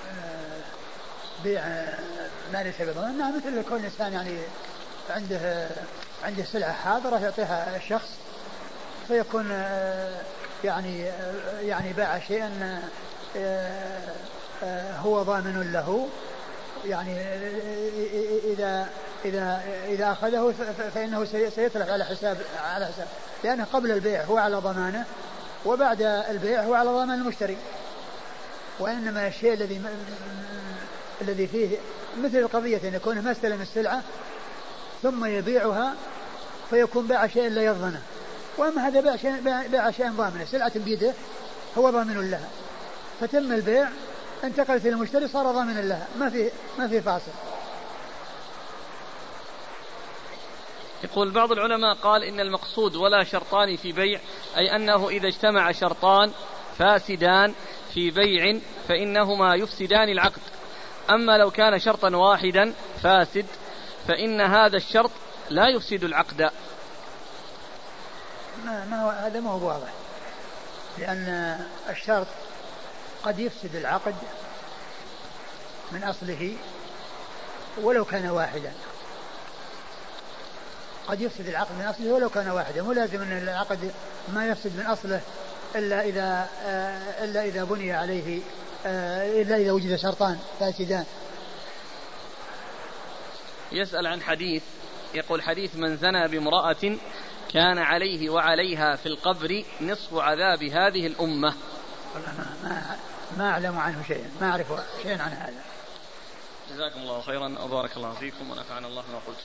آه، بيع ما ليس بضمان نعم مثل كل انسان يعني عنده عنده سلعة حاضرة يعطيها الشخص فيكون آه، يعني آه، يعني باع شيئا هو ضامن له. يعني إذا إذا إذا أخذه فإنه سيتلف على حساب على حساب. لأنه قبل البيع هو على ضمانه وبعد البيع هو على ضمان المشتري. وإنما الشيء الذي الذي فيه مثل القضية أن يكون ما استلم السلعة ثم يبيعها فيكون باع شيء لا يضمنه. وأما هذا باع شيء باع شيئا ضامنه. سلعة بيده هو ضامن لها. فتم البيع انتقلت إلى المشتري صار ضامنا لها. ما في ما في فاصل. يقول بعض العلماء قال إن المقصود ولا شرطان في بيع أي أنه إذا اجتمع شرطان فاسدان في بيع فإنهما يفسدان العقد. أما لو كان شرطا واحدا فاسد فإن هذا الشرط لا يفسد العقد. ما, ما هو هذا ما هو واضح. لأن الشرط قد يفسد العقد من أصله ولو كان واحدا. قد يفسد العقد من أصله ولو كان واحدا مو لازم أن العقد ما يفسد من أصله إلا إذا آه، إلا إذا بني عليه آه، إلا إذا وجد شرطان فاسدان. يسأل عن حديث يقول حديث من زنى بامرأة كان عليه وعليها في القبر نصف عذاب هذه الأمة. والله ما, ما, ما أعلم عنه شيئا ما أعرف شيئا عن هذا. جزاكم الله خيرا وبارك الله فيكم ونفعنا الله ما قلت.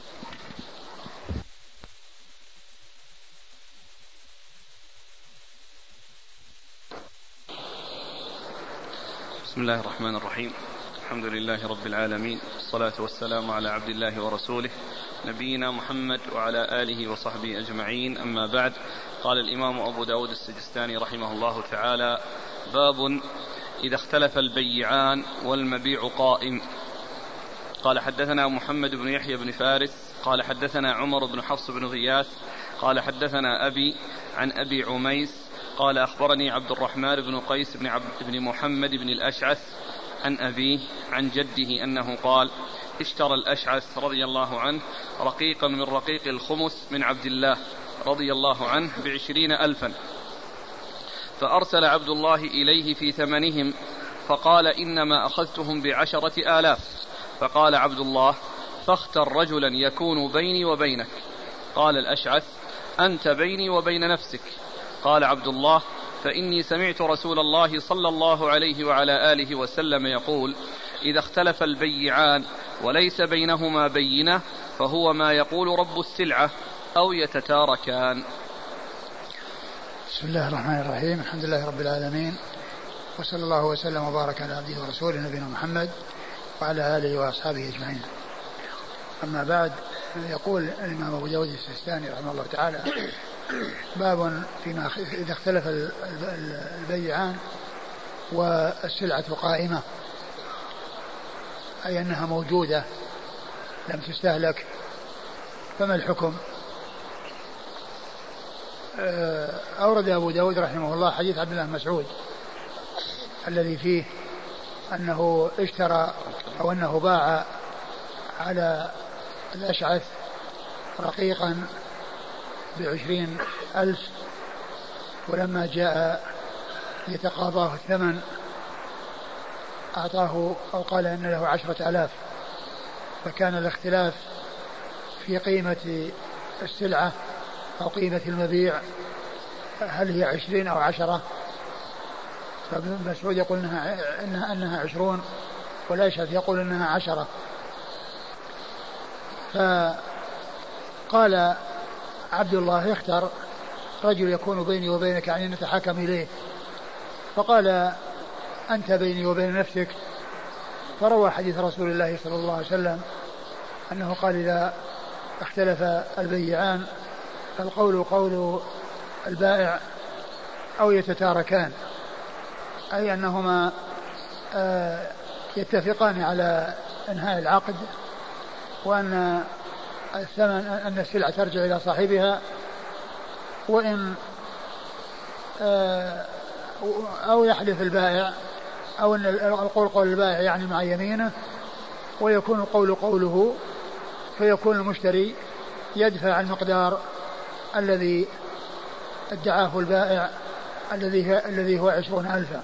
بسم الله الرحمن الرحيم. الحمد لله رب العالمين والصلاة والسلام على عبد الله ورسوله نبينا محمد وعلى آله وصحبه أجمعين. أما بعد قال الإمام أبو داود السجستاني رحمه الله تعالى باب إذا اختلف البيعان والمبيع قائم. قال حدثنا محمد بن يحيى بن فارس قال حدثنا عمر بن حفص بن غياث قال حدثنا أبي عن أبي عميس قال أخبرني عبد الرحمن بن قيس بن عبد بن محمد بن الأشعث عن أبيه عن جده أنه قال اشترى الأشعث رضي الله عنه رقيقا من رقيق الخمس من عبد الله رضي الله عنه بعشرين ألفا. فأرسل عبد الله إليه في ثمنهم فقال إنما أخذتهم بعشرة آلاف. فقال عبد الله فاختر رجلا يكون بيني وبينك. قال الأشعث أنت بيني وبين نفسك. قال عبد الله فإني سمعت رسول الله صلى الله عليه وعلى آله وسلم يقول إذا اختلف البيعان وليس بينهما بينة فهو ما يقول رب السلعة أو يتتاركان. بسم الله الرحمن الرحيم الحمد لله رب العالمين وصلى الله وسلم وبارك على عبده ورسوله نبينا محمد وعلى آله وأصحابه أجمعين. أما بعد يقول الإمام أبو داود السيستاني رحمه الله تعالى باب فيما إذا اختلف البيعان والسلعة قائمة أي أنها موجودة لم تستهلك فما الحكم؟ آه، أورد أبو داود رحمه الله حديث عبد الله مسعود الذي فيه أنه اشترى أو أنه باع على الأشعث رقيقا بعشرين ألف ولما جاء يتقاضاه الثمن أعطاه أو قال إن له عشرة آلاف. فكان الاختلاف في قيمة السلعة أو قيمة المبيع هل هي عشرين أو عشرة؟ فابن مسعود يقول إنها, إنها, إنها عشرون والأشهد يقول إنها عشرة. فقال عبد الله اختر رجل يكون بيني وبينك يعني نتحاكم إليه. فقال أنت بيني وبين نفسك؟ فروى حديث رسول الله صلى الله عليه وسلم أنه قال إذا اختلف البيعان فالقول قول البائع أو يتتاركان أي أنهما آه، يتفقان على إنهاء العقد وأن الثمن أن السلعة ترجع إلى صاحبها وإن آه، أو يحلف البائع أو أن القول قول البائع يعني مع يمينه ويكون القول قوله فيكون المشتري يدفع المقدار الذي ادعاه البائع الذي الذي هو عشرون ألفا.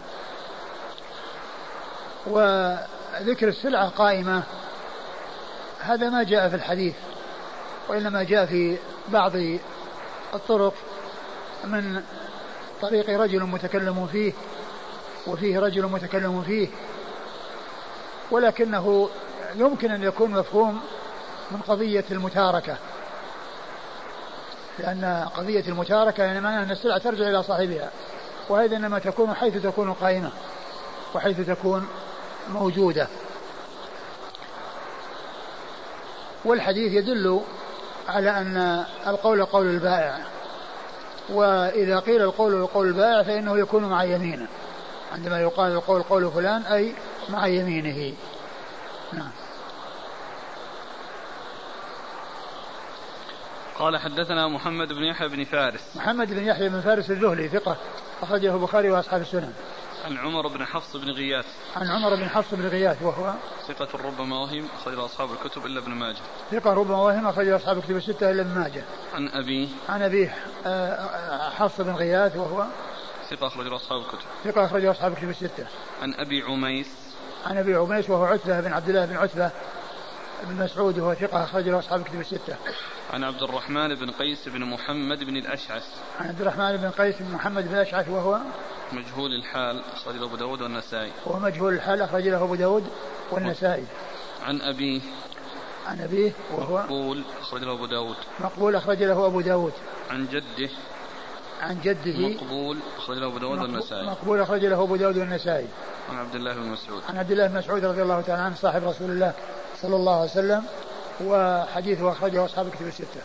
وذكر السلعة قائمة هذا ما جاء في الحديث. وإنما جاء في بعض الطرق من طريق رجل متكلم فيه وفيه رجل متكلم فيه ولكنه يمكن أن يكون مفهوم من قضية المتاركة لأن قضية المتاركة يعني معناها أن السلعة ترجع إلى صاحبها وهذا إنما تكون حيث تكون قائمة وحيث تكون موجودة. والحديث يدل على أن القول قول البائع. وإذا قيل القول قول البائع فإنه يكون مع يمينه. عندما يقال القول قول فلان أي مع يمينه. نعم. قال حدثنا محمد بن يحيى بن فارس. محمد بن يحيى بن فارس الذهلي ثقة أخرجه البخاري وأصحاب السنن. عن عمر بن حفص بن غياث. عن عمر بن حفص بن غياث وهو ثقة ربما وهم أخرج أصحاب الكتب إلا ابن ماجه. ثقة ربما وهم أخرج أصحاب الكتب الستة إلا ابن ماجه. عن أبيه عن أبيه آه، حفص بن غياث وهو ثقة أخرج أصحاب الكتب. ثقة أخرج أصحاب الكتب الستة. عن أبي عميس. عن أبي عميس وهو عتبة بن عبد الله بن عتبة بن مسعود وهو ثقة أخرج أصحاب الكتب الستة. عن عبد الرحمن بن قيس بن محمد بن الأشعث. عن عبد الرحمن بن قيس بن محمد بن الأشعث وهو مجهول الحال أخرج له أبو داود والنسائي. وهو مجهول الحال أخرج له أبو داود والنسائي. عن أبيه. عن أبيه وهو مقبول أخرج له أبو داود. مقبول أخرج له أبو داود. عن جده. عن جده. مقبول أخرج له أبو داود والنسائي. مقبول أخرج له أبو داود والنسائي. عن عبد الله بن مسعود. عن عبد الله بن مسعود رضي الله تعالى عنه صاحب رسول الله صلى الله عليه وسلم. وحديثه أخرجه أصحاب الكتب الستة.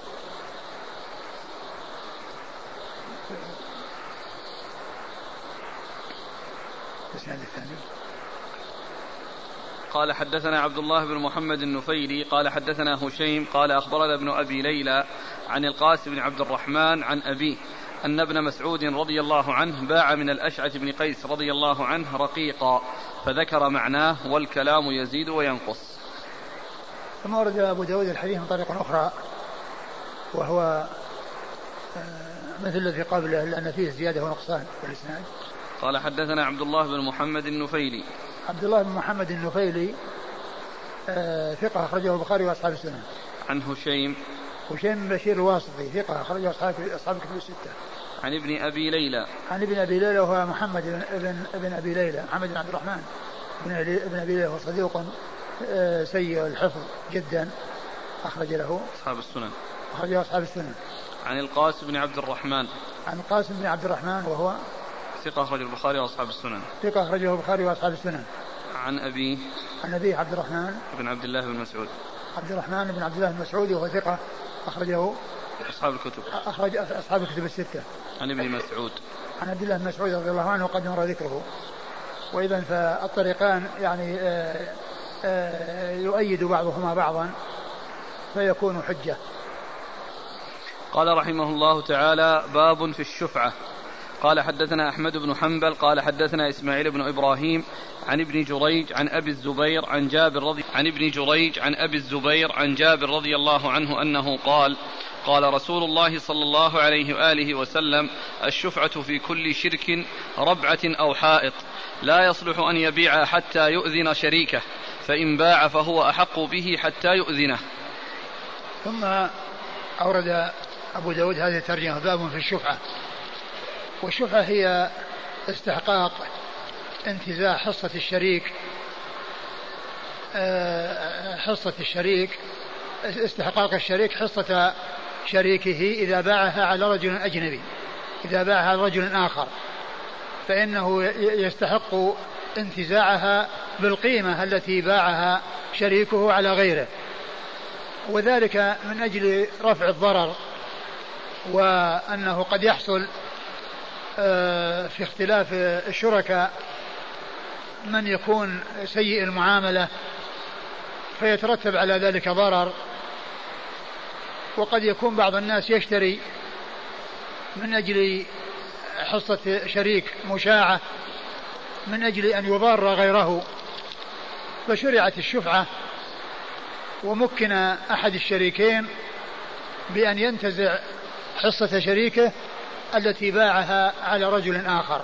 قال حدثنا عبد الله بن محمد النفيلي قال حدثنا هشيم قال أخبرنا ابن أبي ليلى عن القاسم بن عبد الرحمن عن أبيه أن ابن مسعود رضي الله عنه باع من الأشعث بن قيس رضي الله عنه رقيقا فذكر معناه والكلام يزيد وينقص. ثم ورد أبو داود الحديث من طريق أخرى وهو آه، مثل الذي قبله لأن فيه زيادة ونقصان في الإسناد. قال حدثنا عبد الله بن محمد النفيلي. عبد الله بن محمد النفيلي آه، ثقة أخرجه البخاري وأصحاب السنة. عن هشيم. هشيم بن بشير الواسطي ثقة أخرجه أصحاب أصحاب الكتب الستة. عن ابن أبي ليلى. عن ابن أبي ليلى وهو محمد بن ابن أبي ليلى محمد بن عبد الرحمن. بن ابن أبي ليلى وهو صديق سيء الحفظ جدا أخرج له. أصحاب السنن. أخرجه أصحاب السنن. عن القاسم بن عبد الرحمن. عن القاسم بن عبد الرحمن وهو ثقة أخرج البخاري وأصحاب السنن. ثقة أخرجه البخاري وأصحاب السنن. عن أبيه عن أبيه عبد الرحمن. بن عبد الله بن مسعود. عبد الرحمن بن عبد الله بن مسعود وهو ثقة أخرجه أصحاب الكتب. أخرج أصحاب الكتب الستة. عن ابن مسعود. عن عبد الله بن مسعود رضي الله عنه وقد مر ذكره. وإذا فالطريقان يعني آآ يؤيد بعضهما بعضا فيكون حجة. قال رحمه الله تعالى باب في الشفعة. قال حدثنا أحمد بن حنبل قال حدثنا إسماعيل بن إبراهيم عن ابن جريج عن أبي الزبير عن جابر رضي عن ابن جريج عن أبي الزبير عن جابر رضي الله عنه أنه قال قال رسول الله صلى الله عليه وآله وسلم الشفعة في كل شرك ربعة أو حائط لا يصلح أن يبيع حتى يؤذن شريكه. فإن باع فهو أحق به حتى يؤذنه. ثم أورد أبو داود هذه الترجمة باب في الشفعة. والشفعة هي استحقاق انتزاع حصة الشريك آه، حصة الشريك استحقاق الشريك حصة شريكه إذا باعها على رجل أجنبي إذا باعها على رجل آخر فإنه يستحق انتزاعها بالقيمة التي باعها شريكه على غيره. وذلك من أجل رفع الضرر وأنه قد يحصل آه، في اختلاف الشركاء من يكون سيء المعاملة فيترتب على ذلك ضرر. وقد يكون بعض الناس يشتري من أجل حصة شريك مشاعة. من أجل أن يضار غيره. فشرعت الشفعة ومكن أحد الشريكين بأن ينتزع حصة شريكه التي باعها على رجل آخر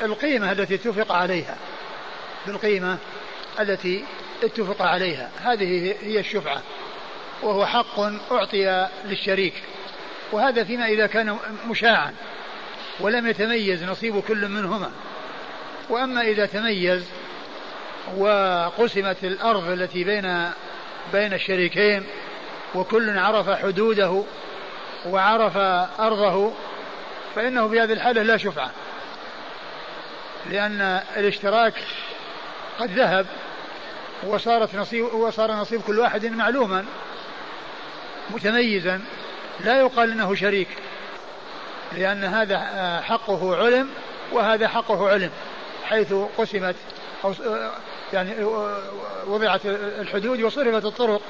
بالقيمة التي اتفق عليها. بالقيمة التي اتفق عليها. هذه هي الشفعة وهو حق أعطي للشريك. وهذا فيما إذا كان مشاعا. ولم يتميز نصيب كل منهما. وأما إذا تميز وقسمت الأرض التي بين بين الشريكين وكل عرف حدوده وعرف أرضه فإنه في هذه الحالة لا شفعة. لأن الاشتراك قد ذهب وصارت نصيب وصار نصيب كل واحد معلوما متميزا لا يقال إنه شريك. لأن هذا حقه علم وهذا حقه علم حيث قسمت أو يعني وضعت الحدود وصرفت الطرق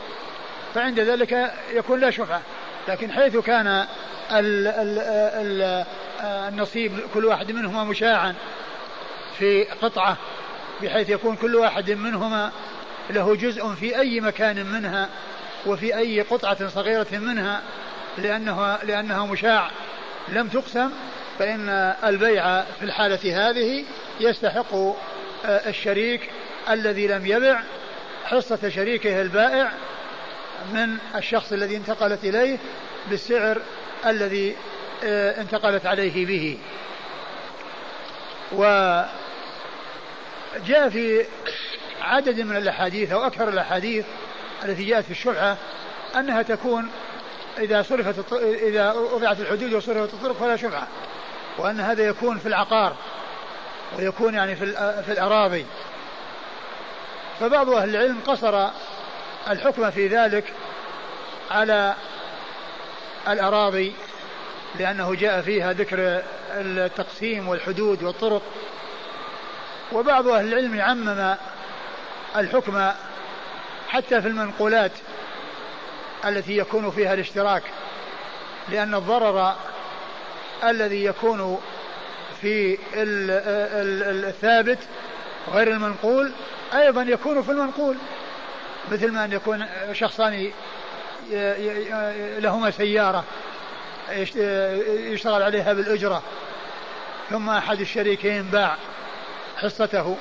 فعند ذلك يكون لا شفعة. لكن حيث كان ال ال ال النصيب كل واحد منهما مشاعا في قطعة بحيث يكون كل واحد منهما له جزء في أي مكان منها وفي أي قطعة صغيرة منها لأنها لأنها مشاع. لم تقسم فإن البيع في الحالة هذه يستحق آه، الشريك الذي لم يبع حصة شريكه البائع من الشخص الذي انتقلت إليه بالسعر الذي آه، انتقلت عليه به. وجاء في عدد من الأحاديث أو أكثر الأحاديث التي جاءت في الشفعة أنها تكون إذا صرفت إذا وضعت الحدود وصرفت الطرق فلا شفعة وأن هذا يكون في العقار ويكون يعني في في الأراضي. فبعض أهل العلم قصر الحكم في ذلك على الأراضي لأنه جاء فيها ذكر التقسيم والحدود والطرق. وبعض أهل العلم عمم الحكم حتى في المنقولات التي يكون فيها الاشتراك لأن الضرر الذي يكون في الثابت غير المنقول أيضا يكون في المنقول مثل ما أن يكون شخصان لهما سيارة يشتغل عليها بالأجرة ثم أحد الشريكين باع حصته.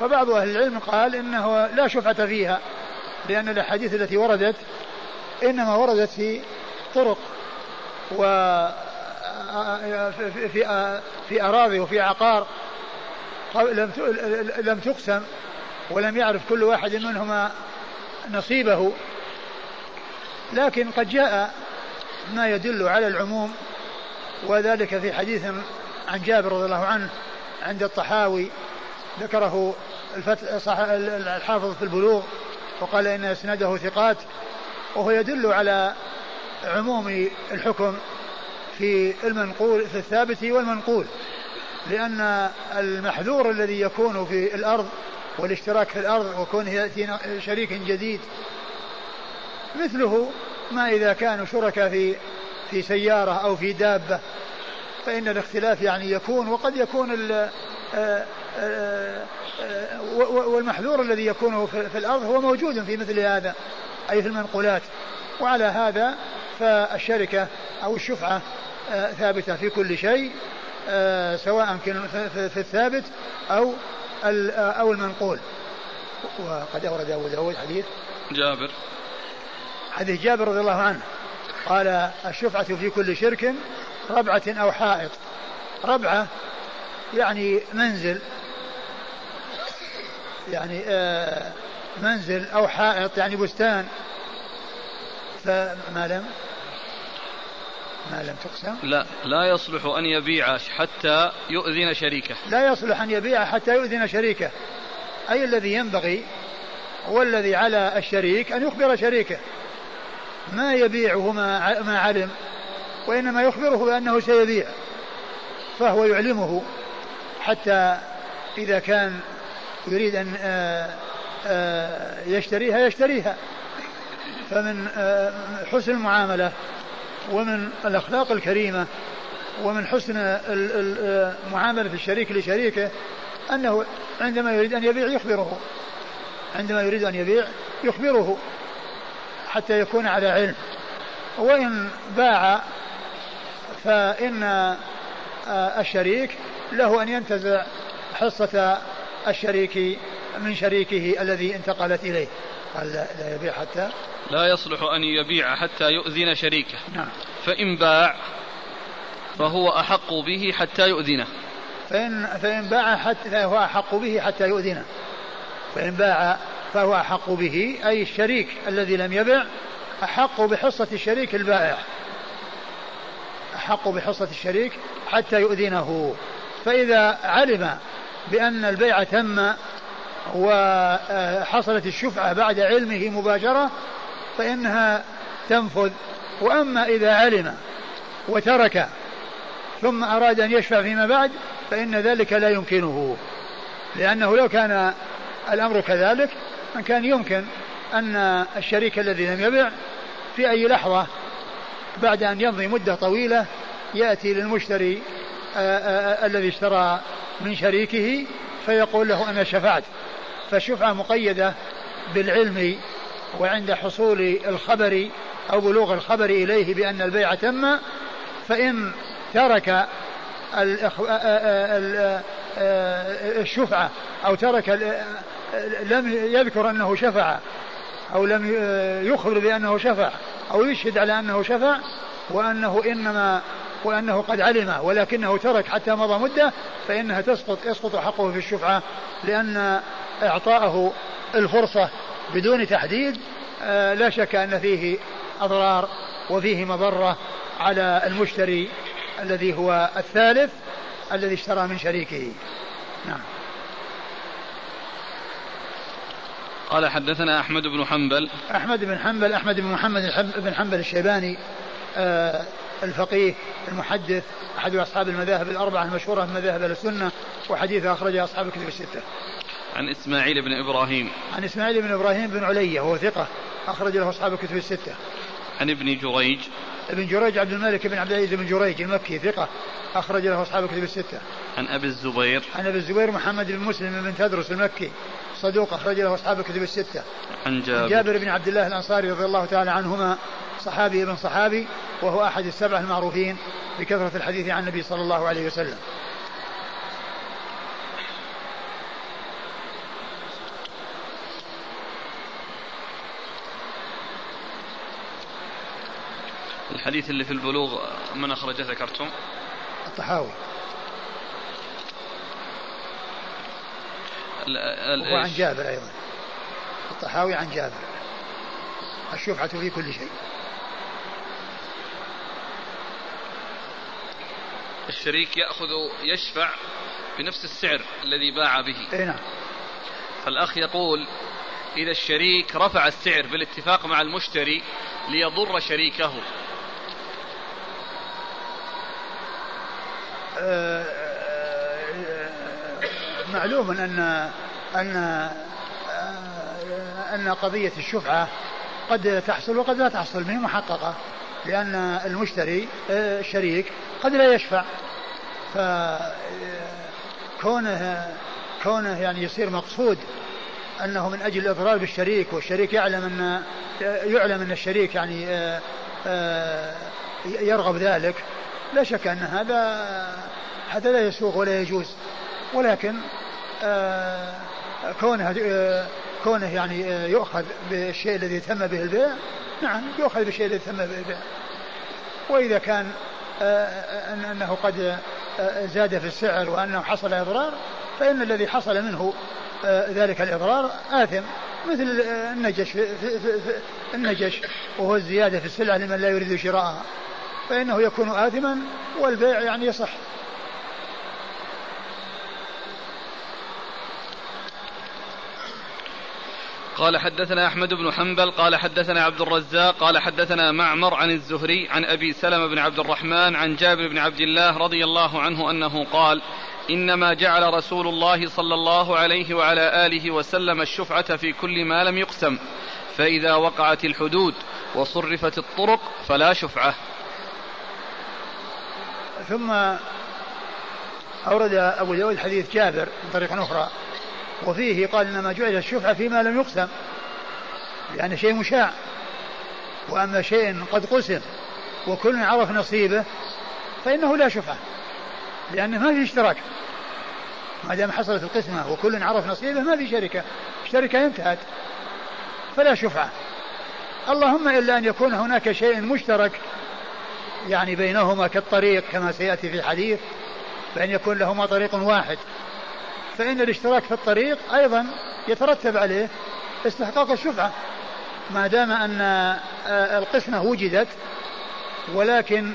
فبعض أهل العلم قال إنه لا شفعة فيها. لأن الأحاديث التي وردت إنما وردت في طرق و في في, في أراضي وفي عقار لم لم تقسم ولم يعرف كل واحد منهما نصيبه. لكن قد جاء ما يدل على العموم وذلك في حديث عن جابر رضي الله عنه عند الطحاوي ذكره الفتح الحافظ في البلوغ. وقال إن إسناده ثقات وهو يدل على عموم الحكم في المنقول في الثابت والمنقول لأن المحذور الذي يكون في الأرض والاشتراك في الأرض وكون يأتي شريك جديد مثله ما إذا كانوا شركاء في في سيارة أو في دابة فإن الاختلاف يعني يكون وقد يكون آه، والمحذور الذي يكون في الأرض هو موجود في مثل هذا أي في المنقولات. وعلى هذا فالشركة أو الشفعة ثابتة في كل شيء سواء كان في الثابت أو أو المنقول. وقد أورد أبو داود حديث جابر. حديث جابر رضي الله عنه. قال الشفعة في كل شرك ربعة أو حائط. ربعة يعني منزل. يعني آه منزل أو حائط يعني بستان. فما لم ما لم تقسم؟ لا لا يصلح أن يبيع حتى يؤذن شريكه. لا يصلح أن يبيع حتى يؤذن شريكه. أي الذي ينبغي والذي على الشريك أن يخبر شريكه. ما يبيعه ما ما علم وإنما يخبره بأنه سيبيع فهو يعلمه حتى إذا كان يريد أن آه، آه، يشتريها يشتريها. فمن آه، حسن المعاملة ومن الأخلاق الكريمة ومن حسن معاملة الشريك لشريكه أنه عندما يريد أن يبيع يخبره. عندما يريد أن يبيع يخبره حتى يكون على علم. وإن باع فإن الشريك له أن ينتزع حصة الشريك من شريكه الذي انتقلت إليه. قال لا يبيع حتى لا يصلح أن يبيع حتى يؤذن شريكه. نعم. فإن باع فهو أحق به حتى يؤذنه. فإن فإن باع حتى فهو أحق به حتى يؤذنه. فإن باع فهو أحق به أي الشريك الذي لم يبع أحق بحصة الشريك البائع. أحق بحصة الشريك حتى يؤذنه. فإذا علم بأن البيع تم وحصلت الشفعة بعد علمه مباشرة فإنها تنفذ. وأما إذا علم وترك ثم أراد أن يشفع فيما بعد فإن ذلك لا يمكنه. لأنه لو كان الأمر كذلك كان يمكن أن الشريك الذي لم يبع في أي لحظة بعد أن يمضي مدة طويلة يأتي للمشتري آآ آآ الذي اشترى من شريكه فيقول له أنا شفعت. فالشفعة مقيدة بالعلم وعند حصول الخبر أو بلوغ الخبر إليه بأن البيع تم فإن ترك الشفعة أو ترك لم يذكر أنه شفع أو لم يخبر بأنه شفع أو يشهد على أنه شفع وأنه إنما وأنه قد علم ولكنه ترك حتى مضى مدة فإنها تسقط يسقط حقه في الشفعة لأن إعطاءه الفرصة بدون تحديد آه، لا شك أن فيه أضرار وفيه مضرة على المشتري الذي هو الثالث الذي اشترى من شريكه. نعم. قال حدثنا أحمد بن حنبل. أحمد بن حنبل أحمد بن محمد بن حنبل الشيباني آه الفقيه المحدث أحد أصحاب المذاهب الأربعة المشهورة من مذاهب السنة وحديث أخرجه أصحاب الكتب الستة. عن إسماعيل بن إبراهيم. عن إسماعيل بن إبراهيم بن علية وهو ثقة أخرج له أصحاب الكتب الستة. عن ابن جريج. ابن جريج عبد الملك بن عبد العزيز بن جريج المكي ثقة أخرج له أصحاب الكتب الستة. عن أبي الزبير. عن أبي الزبير محمد بن مسلم بن تدرس المكي صدوق أخرج له أصحاب الكتب الستة. عن جابر. جابر بن عبد الله الأنصاري رضي الله تعالى عنهما صحابي ابن صحابي وهو أحد السبعة المعروفين بكثرة الحديث عن النبي صلى الله عليه وسلم. الحديث اللي في البلوغ من أخرجه ذكرتم؟ الطحاوي. وهو عن جابر أيضا. الطحاوي عن جابر. الشفعة في كل شيء. الشريك يأخذ يشفع بنفس السعر الذي باع به. إي نعم. فالأخ يقول إذا الشريك رفع السعر بالاتفاق مع المشتري ليضر شريكه آه، آه، معلوم ان ان آه، أن قضية الشفعة قد تحصل وقد لا تحصل ما هي محققة لأن المشتري الشريك قد لا يشفع. فكونه كونه يعني يصير مقصود أنه من أجل الاضرار بالشريك والشريك يعلم ان يعلم أن الشريك يعني يرغب ذلك لا شك أن هذا هذا لا يسوغ ولا يجوز ولكن آه كونه آه كونه يعني آه يؤخذ بالشيء الذي تم به البيع نعم يؤخذ بالشيء الذي تم به البيع. وإذا كان أنه قد زاد في السعر وأنه حصل إضرار فإن الذي حصل منه ذلك الإضرار آثم مثل النجش في النجش وهو الزيادة في السلعة لمن لا يريد شراءها. فإنه يكون آثما والبيع يعني يصح. قال حدثنا أحمد بن حنبل قال حدثنا عبد الرزاق قال حدثنا معمر عن الزهري عن أبي سلمة بن عبد الرحمن عن جابر بن عبد الله رضي الله عنه أنه قال إنما جعل رسول الله صلى الله عليه وعلى آله وسلم الشفعة في كل ما لم يقسم فإذا وقعت الحدود وصرفت الطرق فلا شفعة. ثم أورد أبو داود حديث جابر من طريق أخرى. وفيه قال إنما جعل الشفعة فيما لم يقسم. يعني شيء مشاع. وأما شيء قد قسم وكل عرف نصيبه فإنه لا شفعة لأنه ما في اشتراك. ما دام حصلت القسمة وكل عرف نصيبه ما في شركة. الشركة انتهت. فلا شفعة اللهم إلا أن يكون هناك شيء مشترك يعني بينهما كالطريق كما سيأتي في الحديث فإن يكون لهما طريق واحد فإن الاشتراك في الطريق أيضا يترتب عليه استحقاق الشفعة ما دام أن آه، القسمة وجدت ولكن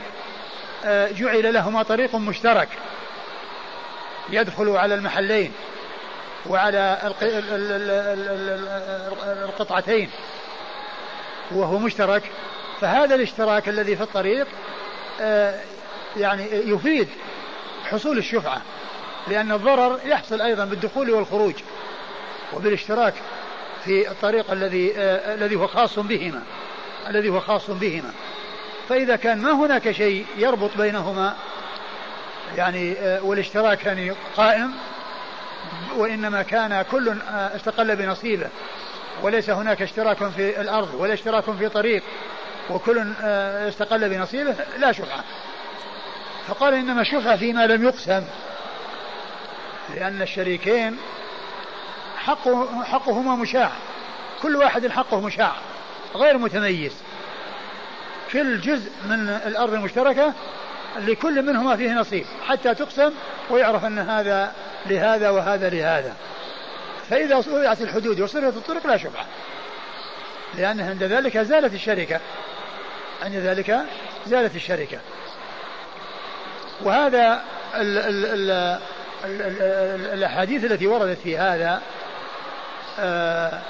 آه، جعل لهما طريق مشترك يدخل على المحلين وعلى القطعتين وهو مشترك فهذا الاشتراك الذي في الطريق آه، يعني يفيد حصول الشفعة لأن الضرر يحصل أيضا بالدخول والخروج وبالاشتراك في الطريق الذي آه الذي هو خاص بهما الذي هو خاص بهما. فإذا كان ما هناك شيء يربط بينهما يعني آه والاشتراك يعني قائم وإنما كان كل استقل بنصيبه وليس هناك اشتراك في الأرض ولا اشتراك في طريق وكل آه، استقل بنصيبه لا شفعة. فقال إنما الشفعة فيما لم يقسم لأن الشريكين حقه حقهما مشاع. كل واحد حقه مشاع غير متميز. في الجزء من الأرض المشتركة لكل منهما فيه نصيب حتى تقسم ويعرف أن هذا لهذا وهذا لهذا. فإذا وضعت الحدود وصرفت الطرق لا شفعة لأن عند ذلك زالت الشركة. عند ذلك زالت الشركة. وهذا ال ال ال ال ال الأحاديث التي وردت في هذا آه،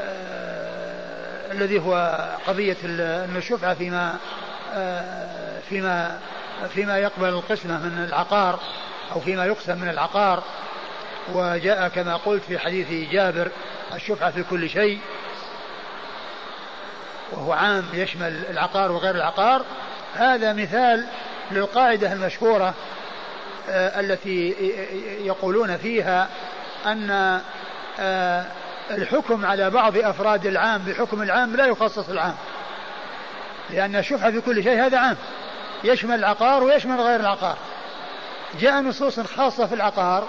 آه، الذي هو قضية أن الشفعة فيما آه، فيما فيما يقبل القسمة من العقار أو فيما يقسم من العقار. وجاء كما قلت في حديث جابر الشفعة في كل شيء. وهو عام يشمل العقار وغير العقار هذا مثال للقاعدة المشهورة آه، التي يقولون فيها أن آه، الحكم على بعض أفراد العام بحكم العام لا يخصص العام. لأن الشفعة في كل شيء هذا عام يشمل العقار ويشمل غير العقار. جاء نصوص خاصة في العقار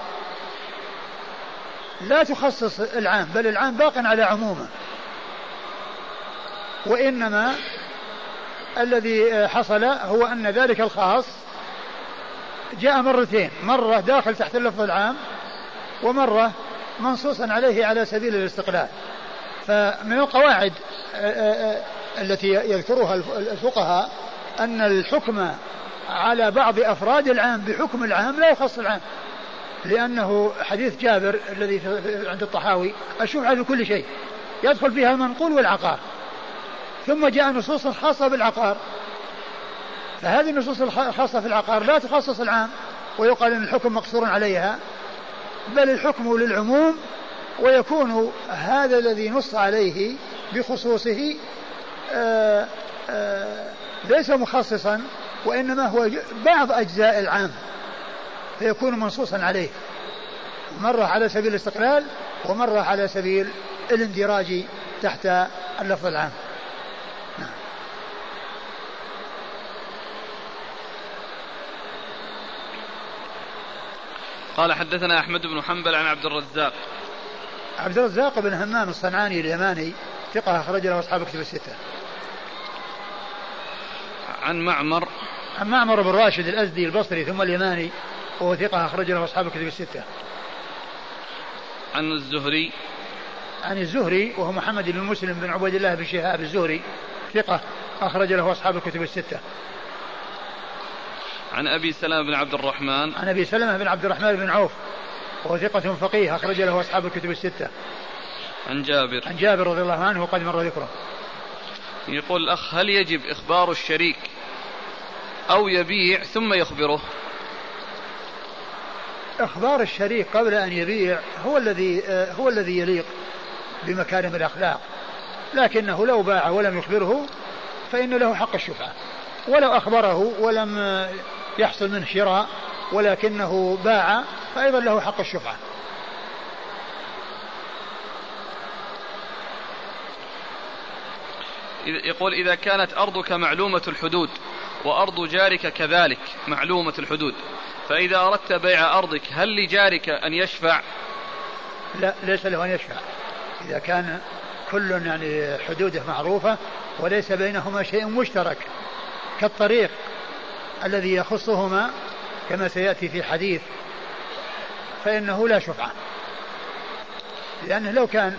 لا تخصص العام بل العام باق على عمومه. وإنما الذي حصل هو أن ذلك الخاص جاء مرتين مرة داخل تحت اللفظ العام ومرة منصوصا عليه على سبيل الاستقلال. فمن القواعد آه، آه، آه، التي يذكرها الفقهاء أن الحكم على بعض أفراد العام بحكم العام لا يخص العام لأنه حديث جابر الذي عند الطحاوي الشفعة كل شيء يدخل فيها المنقول والعقار. ثم جاء نصوص خاصة بالعقار. فهذه النصوص الخاصة في العقار لا تخصص العام ويقال أن الحكم مقصور عليها بل الحكم للعموم ويكون هذا الذي نص عليه بخصوصه آآ آه، آآ آه، ليس مخصصا وإنما هو بعض أجزاء العام فيكون منصوصا عليه. مرة على سبيل الاستقلال ومرة على سبيل الاندراج تحت اللفظ العام. قال حدثنا أحمد بن حنبل عن عبد الرزاق عبد الرزاق بن همام الصنعاني اليماني ثقة أخرج له أصحاب كتب الستة عن معمر عن معمر بن راشد الأزدي البصري ثم اليماني وهو ثقة أخرج له أصحاب الكتب الستة. عن الزهري عن الزهري وهو محمد بن مسلم بن عبيد الله بن شهاب الزهري ثقة أخرج له أصحاب الكتب الستة. عن أبي سلمة بن عبد الرحمن. عن أبي سلمة بن عبد الرحمن بن عوف وهو ثقة فقيه أخرج له أصحاب الكتب الستة. عن جابر. عن جابر رضي الله عنه وقد مر ذكره. يقول الأخ هل يجب إخبار الشريك أو يبيع ثم يخبره؟ إخبار الشريك قبل أن يبيع هو الذي آه، هو الذي يليق بمكارم الأخلاق. لكنه لو باع ولم يخبره فإن له حق الشفعة ولو أخبره ولم يحصل منه شراء ولكنه باع فأيضا له حق الشفعة. يقول إذا كانت أرضك معلومة الحدود وأرض جارك كذلك معلومة الحدود فإذا أردت بيع أرضك هل لجارك أن يشفع؟ لا ليس له أن يشفع. إذا كان كل يعني حدوده معروفة وليس بينهما شيء مشترك كالطريق. الذي يخصهما كما سيأتي في حديث فإنه لا شفعة لأنه لو كان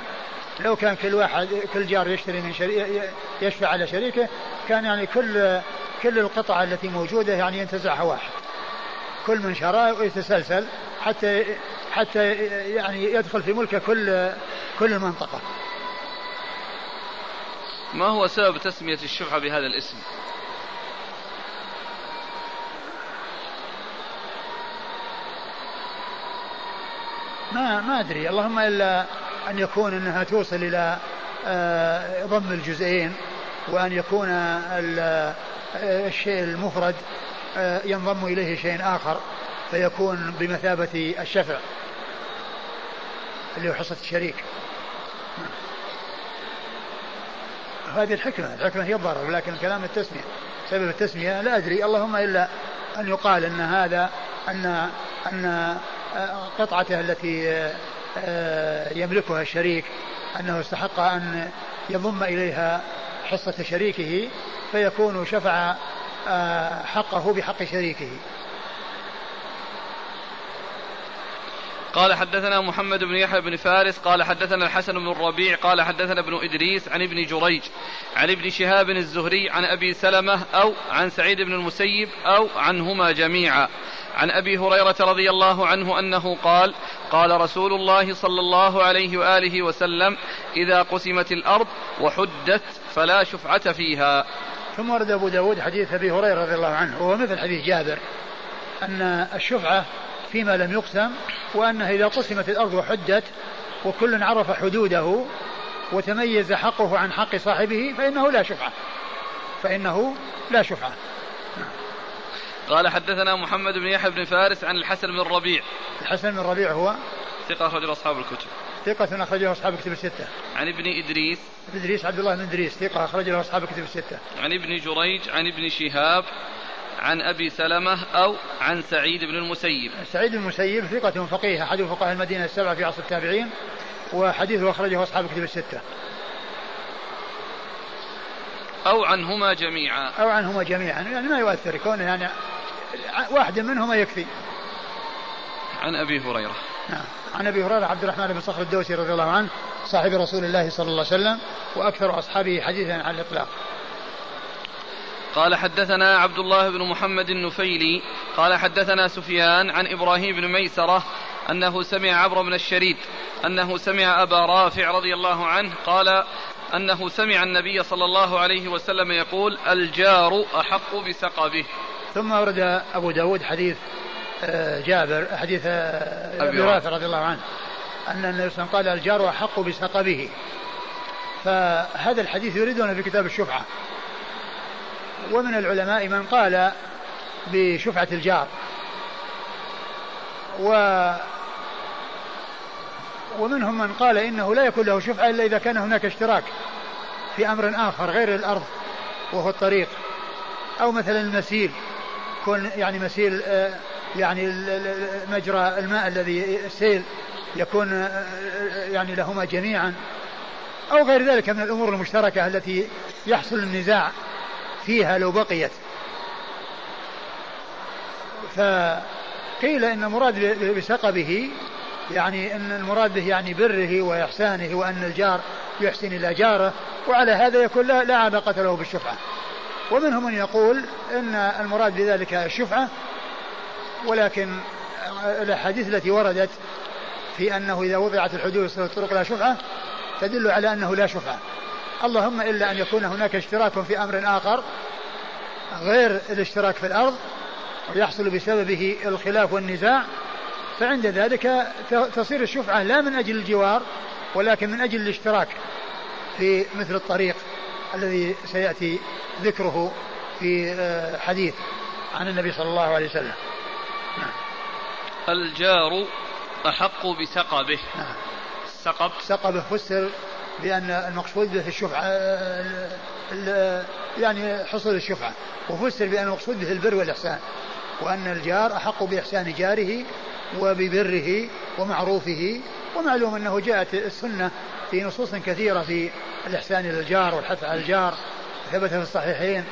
لو كان كل واحد كل جار يشتري من شريك يشفع على شريكه كان يعني كل كل القطع التي موجودة يعني ينتزعها واحد. كل من شرى ويتسلسل حتى حتى يعني يدخل في ملكه كل كل المنطقة. ما هو سبب تسمية الشفعة بهذا الاسم؟ ما ما أدري. اللهم إلا أن يكون إنها توصل إلى آه، ضم الجزئين وأن يكون الشيء المفرد آه، ينضم إليه شيء آخر فيكون بمثابة الشفع اللي هو حصة الشريك. هذه الحكمة الحكمة هي الضرر لكن كلام التسمية سبب التسمية لا أدري. اللهم إلا أن يقال أن هذا أن أن قطعته التي آه، يملكها الشريك أنه استحق أن يضم إليها حصة شريكه فيكون شفع آه، حقه بحق شريكه. قال حدثنا محمد بن يحيى بن فارس قال حدثنا الحسن بن الربيع قال حدثنا ابن إدريس عن ابن جريج عن ابن شهاب الزهري عن أبي سلمة أو عن سعيد بن المسيب أو عنهما جميعا. عن أبي هريرة رضي الله عنه أنه قال قال رسول الله صلى الله عليه وآله وسلم إذا قسمت الأرض وحدت فلا شفعة فيها. ثم ورد أبو داود حديث أبي هريرة رضي الله عنه وهو مثل حديث جابر أن الشفعة فيما لم يقسم وأنها إذا قسمت الأرض وحدت وكل عرف حدوده وتميز حقه عن حق صاحبه فإنه لا شفعة. فإنه لا شفعة. قال حدثنا محمد بن يحيى بن فارس عن الحسن بن الربيع الحسن بن الربيع هو ثقة أخرجه أصحاب الكتب. ثقة أخرجه أصحاب الكتب الستة. عن ابن إدريس. ابن إدريس عبد الله بن إدريس ثقة أخرجه أصحاب الكتب الستة. عن ابن جريج عن ابن شهاب عن أبي سلمة أو عن سعيد بن المسيب. سعيد بن المسيب ثقة فقيه أحد فقهاء المدينة السبعة في عصر التابعين وحديثه أخرجه أصحاب الكتب الستة. أو عنهما جميعا. أو عنهما جميعا. يعني ما يؤثر كونه يعني واحد منهما يكفي. عن أبي هريرة. نعم. عن أبي هريرة عبد الرحمن بن صخر الدوسي رضي الله عنه صاحب رسول الله صلى الله عليه وسلم وأكثر أصحابه حديثا على الإطلاق. قال حدثنا عبد الله بن محمد النفيلي. قال حدثنا سفيان عن إبراهيم بن ميسرة أنه سمع عمرو بن الشريد أنه سمع أبا رافع رضي الله عنه قال أنه سمع النبي صلى الله عليه وسلم يقول الجار أحق بسقبه. ثم ورد أبو داود حديث آه، جابر حديث آه، أبي رافع رضي الله عنه أن النبي صلى الله عليه وسلم قال الجار أحق بسقبه فهذا الحديث يريدون في كتاب الشفعة. ومن العلماء من قال بشفعة الجار. و ومنهم من قال إنه لا يكون له شفعة إلا إذا كان هناك اشتراك في أمر آخر غير الأرض وهو الطريق. أو مثلا المسيل يكون يعني مسيل آه، يعني مجرى الماء الذي السيل يكون آه، آه، يعني لهما جميعا. أو غير ذلك من الأمور المشتركة التي يحصل النزاع فيها لو بقيت. فقيل إن المراد بسقبه يعني إن المراد به يعني بره وإحسانه وأن الجار يحسن إلى جاره وعلى هذا يكون لا, لا علاقة له بالشفعة. ومنهم من يقول إن المراد بذلك الشفعة ولكن الأحاديث التي وردت في أنه إذا وضعت الحدود يصير الطرق لا شفعة تدل على أنه لا شفعة. اللهم إلا أن يكون هناك اشتراك في أمر آخر غير الاشتراك في الأرض ويحصل بسببه الخلاف والنزاع فعند ذلك تصير الشفعة لا من أجل الجوار ولكن من أجل الاشتراك في مثل الطريق الذي سيأتي ذكره في آه، حديث عن النبي صلى الله عليه وسلم نعم. الجار أحق بسقبه نعم. سقب سقبه فسر بأن المقصود به الشفعة يعني حصول الشفعة وفسر بأن المقصود به البر والإحسان وأن الجار أحق بإحسان جاره وببره ومعروفه ومعلوم أنه جاءت السنة في نصوص كثيرة في الإحسان إلى الجار والحث على الجار. ثبت في الصحيحين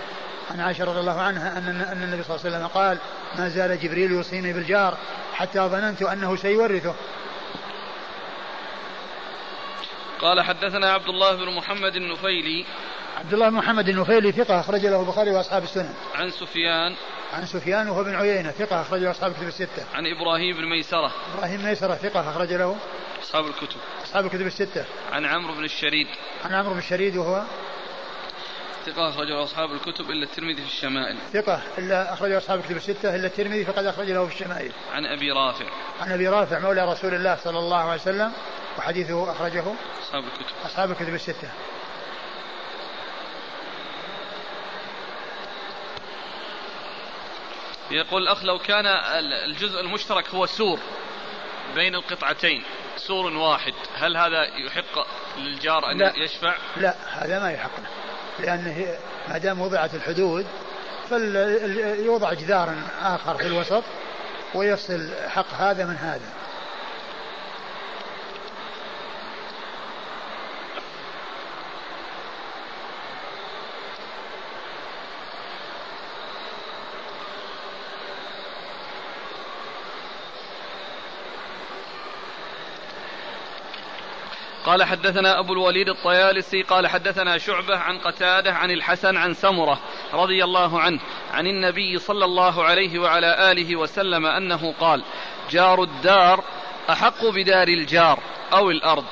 عن عائشة رضي الله عنها أن أن النبي صلى الله عليه وسلم قال ما زال جبريل يوصيني بالجار حتى ظننت أنه سيورثه. قال حدثنا عبد الله بن محمد النفيلي عبد الله بن محمد النفيلي ثقة أخرج له البخاري وأصحاب السنن. عن سفيان عن سفيان وهو بن عيينة ثقة أخرج له أصحاب الكتب الستة. عن إبراهيم بن ميسرة. إبراهيم ميسرة ثقة أخرج له أصحاب الكتب. أصحاب الكتب الستة. عن عمرو بن الشريد. عن عمرو بن الشريد وهو ثقة أخرجه أصحاب الكتب إلا الترمذي في الشمائل. ثقة إلا أخرجه أصحاب الكتب الستة إلا الترمذي فقد أخرج له في الشمائل. عن أبي رافع. عن أبي رافع مولى رسول الله صلى الله عليه وسلم وحديثه أخرجه أصحاب الكتب. أصحاب الكتب الستة. يقول الأخ لو كان الجزء المشترك هو سور بين القطعتين سور واحد هل هذا يحق للجار أن لا. يشفع؟ لا هذا ما يحق له لأنه ما دام وضعت الحدود فليوضع جدار آخر في الوسط ويفصل حق هذا من هذا. قال حدثنا أبو الوليد الطيالسي قال حدثنا شعبة عن قتادة عن الحسن عن سمرة رضي الله عنه عن النبي صلى الله عليه وعلى آله وسلم أنه قال جار الدار أحق بدار الجار أو الأرض.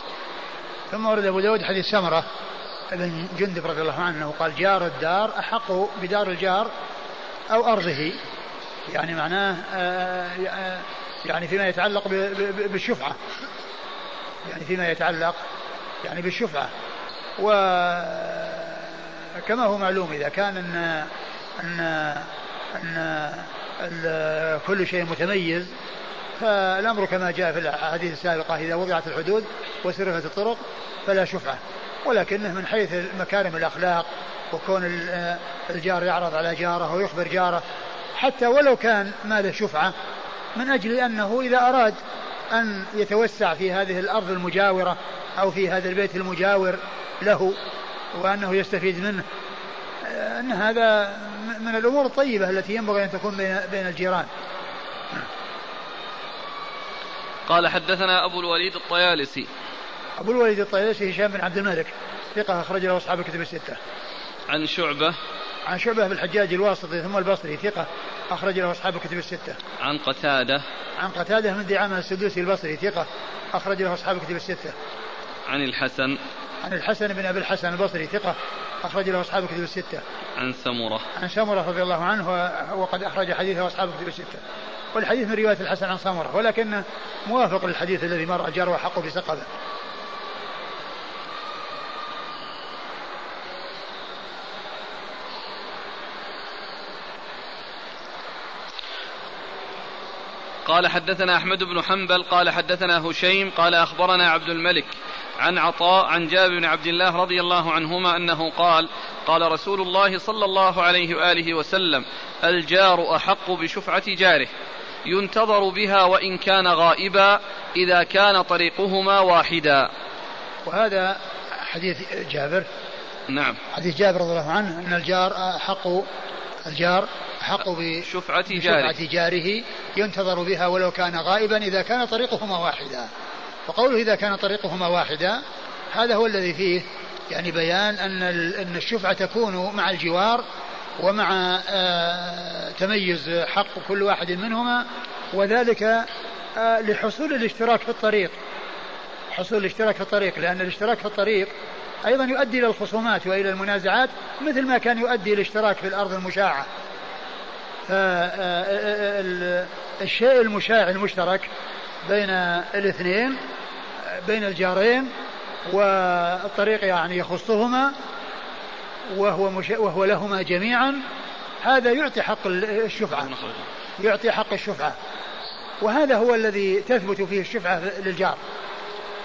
ثم ورد أبو داود حديث سمرة ابن جندب رضي الله عنه قال جار الدار أحق بدار الجار أو أرضه. يعني معناه آه، آه، يعني فيما يتعلق بالشفعة. يعني فيما يتعلق يعني بالشفعة. وكما هو معلوم إذا كان أن أن أن كل شيء متميز فالأمر كما جاء في الأحاديث السابقة إذا وضعت الحدود وسرفت الطرق فلا شفعة. ولكنه من حيث مكارم الأخلاق وكون الجار يعرض على جاره ويخبر جاره حتى ولو كان ما له شفعة من أجل أنه إذا أراد أن يتوسع في هذه الأرض المجاورة أو في هذا البيت المجاور له وأنه يستفيد منه. أن هذا من الأمور الطيبة التي ينبغي أن تكون بين الجيران. قال حدثنا أبو الوليد الطيالسي. أبو الوليد الطيالسي هشام بن عبد الملك ثقة أخرج له أصحاب الكتب الستة. عن شعبة عن شعبة بن الحجاج الواسطي ثم البصري ثقة أخرج له أصحاب الكتب الستة. عن قتادة. عن قتادة من دعامة السدوسي البصري ثقة أخرج له أصحاب الكتب الستة. عن الحسن. عن الحسن بن أبي الحسن البصري ثقة أخرج له أصحاب الكتب الستة. عن سمرة. عن سمرة رضي الله عنه وقد أخرج حديثه أصحاب الكتب الستة. والحديث من رواية الحسن عن سمرة ولكنه موافق للحديث الذي مر جار وحقه بسقبه. قال حدثنا أحمد بن حنبل قال حدثنا هشيم قال أخبرنا عبد الملك عن عطاء عن جابر بن عبد الله رضي الله عنهما أنه قال قال رسول الله صلى الله عليه وآله وسلم الجار أحق بشفعة جاره ينتظر بها وإن كان غائبا إذا كان طريقهما واحدا. وهذا حديث جابر. نعم. حديث جابر رضي الله عنه أن الجار أحق الجار أحق بشفعة جاره. جاره ينتظر بها ولو كان غائبا إذا كان طريقهما واحدا. فقوله إذا كان طريقهما واحدا هذا هو الذي فيه يعني بيان أن أن الشفعة تكون مع الجوار ومع آه، تميز حق كل واحد منهما وذلك آه، لحصول الاشتراك في الطريق. حصول الاشتراك في الطريق لأن الاشتراك في الطريق أيضا يؤدي إلى الخصومات وإلى المنازعات مثل ما كان يؤدي الاشتراك في الأرض المشاعة. فالشيء المشاع المشترك بين الاثنين بين الجارين والطريق يعني يخصهما وهو مش وهو لهما جميعا. هذا يعطي حق الشفعة. يعطي حق الشفعة. وهذا هو الذي تثبت فيه الشفعة للجار.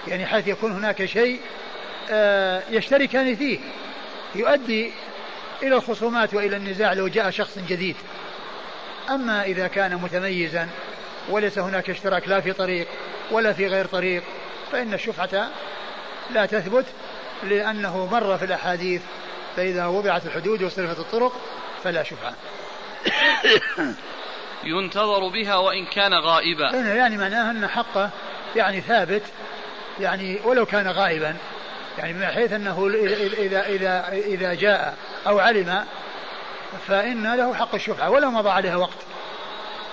يعني حيث يكون هناك شيء آه، يشتركان فيه. يؤدي إلى الخصومات وإلى النزاع لو جاء شخص جديد. أما إذا كان متميزا وليس هناك اشتراك لا في طريق ولا في غير طريق فإن الشفعة لا تثبت لأنه مر في الأحاديث فإذا وضعت الحدود وصرفت الطرق فلا شفعة. ينتظر بها وإن كان غائبا. يعني معناه أن حقه يعني ثابت يعني ولو كان غائبا يعني من حيث أنه إذا, إذا, إذا جاء أو علم فإن له حق الشفعة ولو مضى عليها وقت.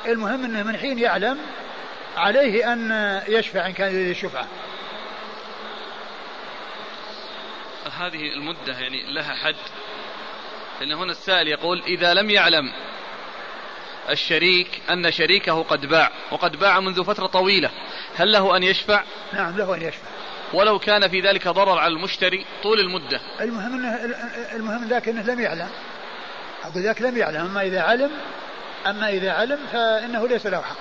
المهم أنه من حين يعلم عليه أن يشفع إن كان يريد الشفعة هذه المدة يعني لها حد. لأن هنا السائل يقول إذا لم يعلم الشريك أن شريكه قد باع وقد باع منذ فترة طويلة هل له أن يشفع؟ نعم له أن يشفع. ولو كان في ذلك ضرر على المشتري طول المدة. المهم أنه المهم ذاك أنه لم يعلم. أقول ذاك لم يعلم أما إذا علم أما إذا علم فإنه ليس له حق.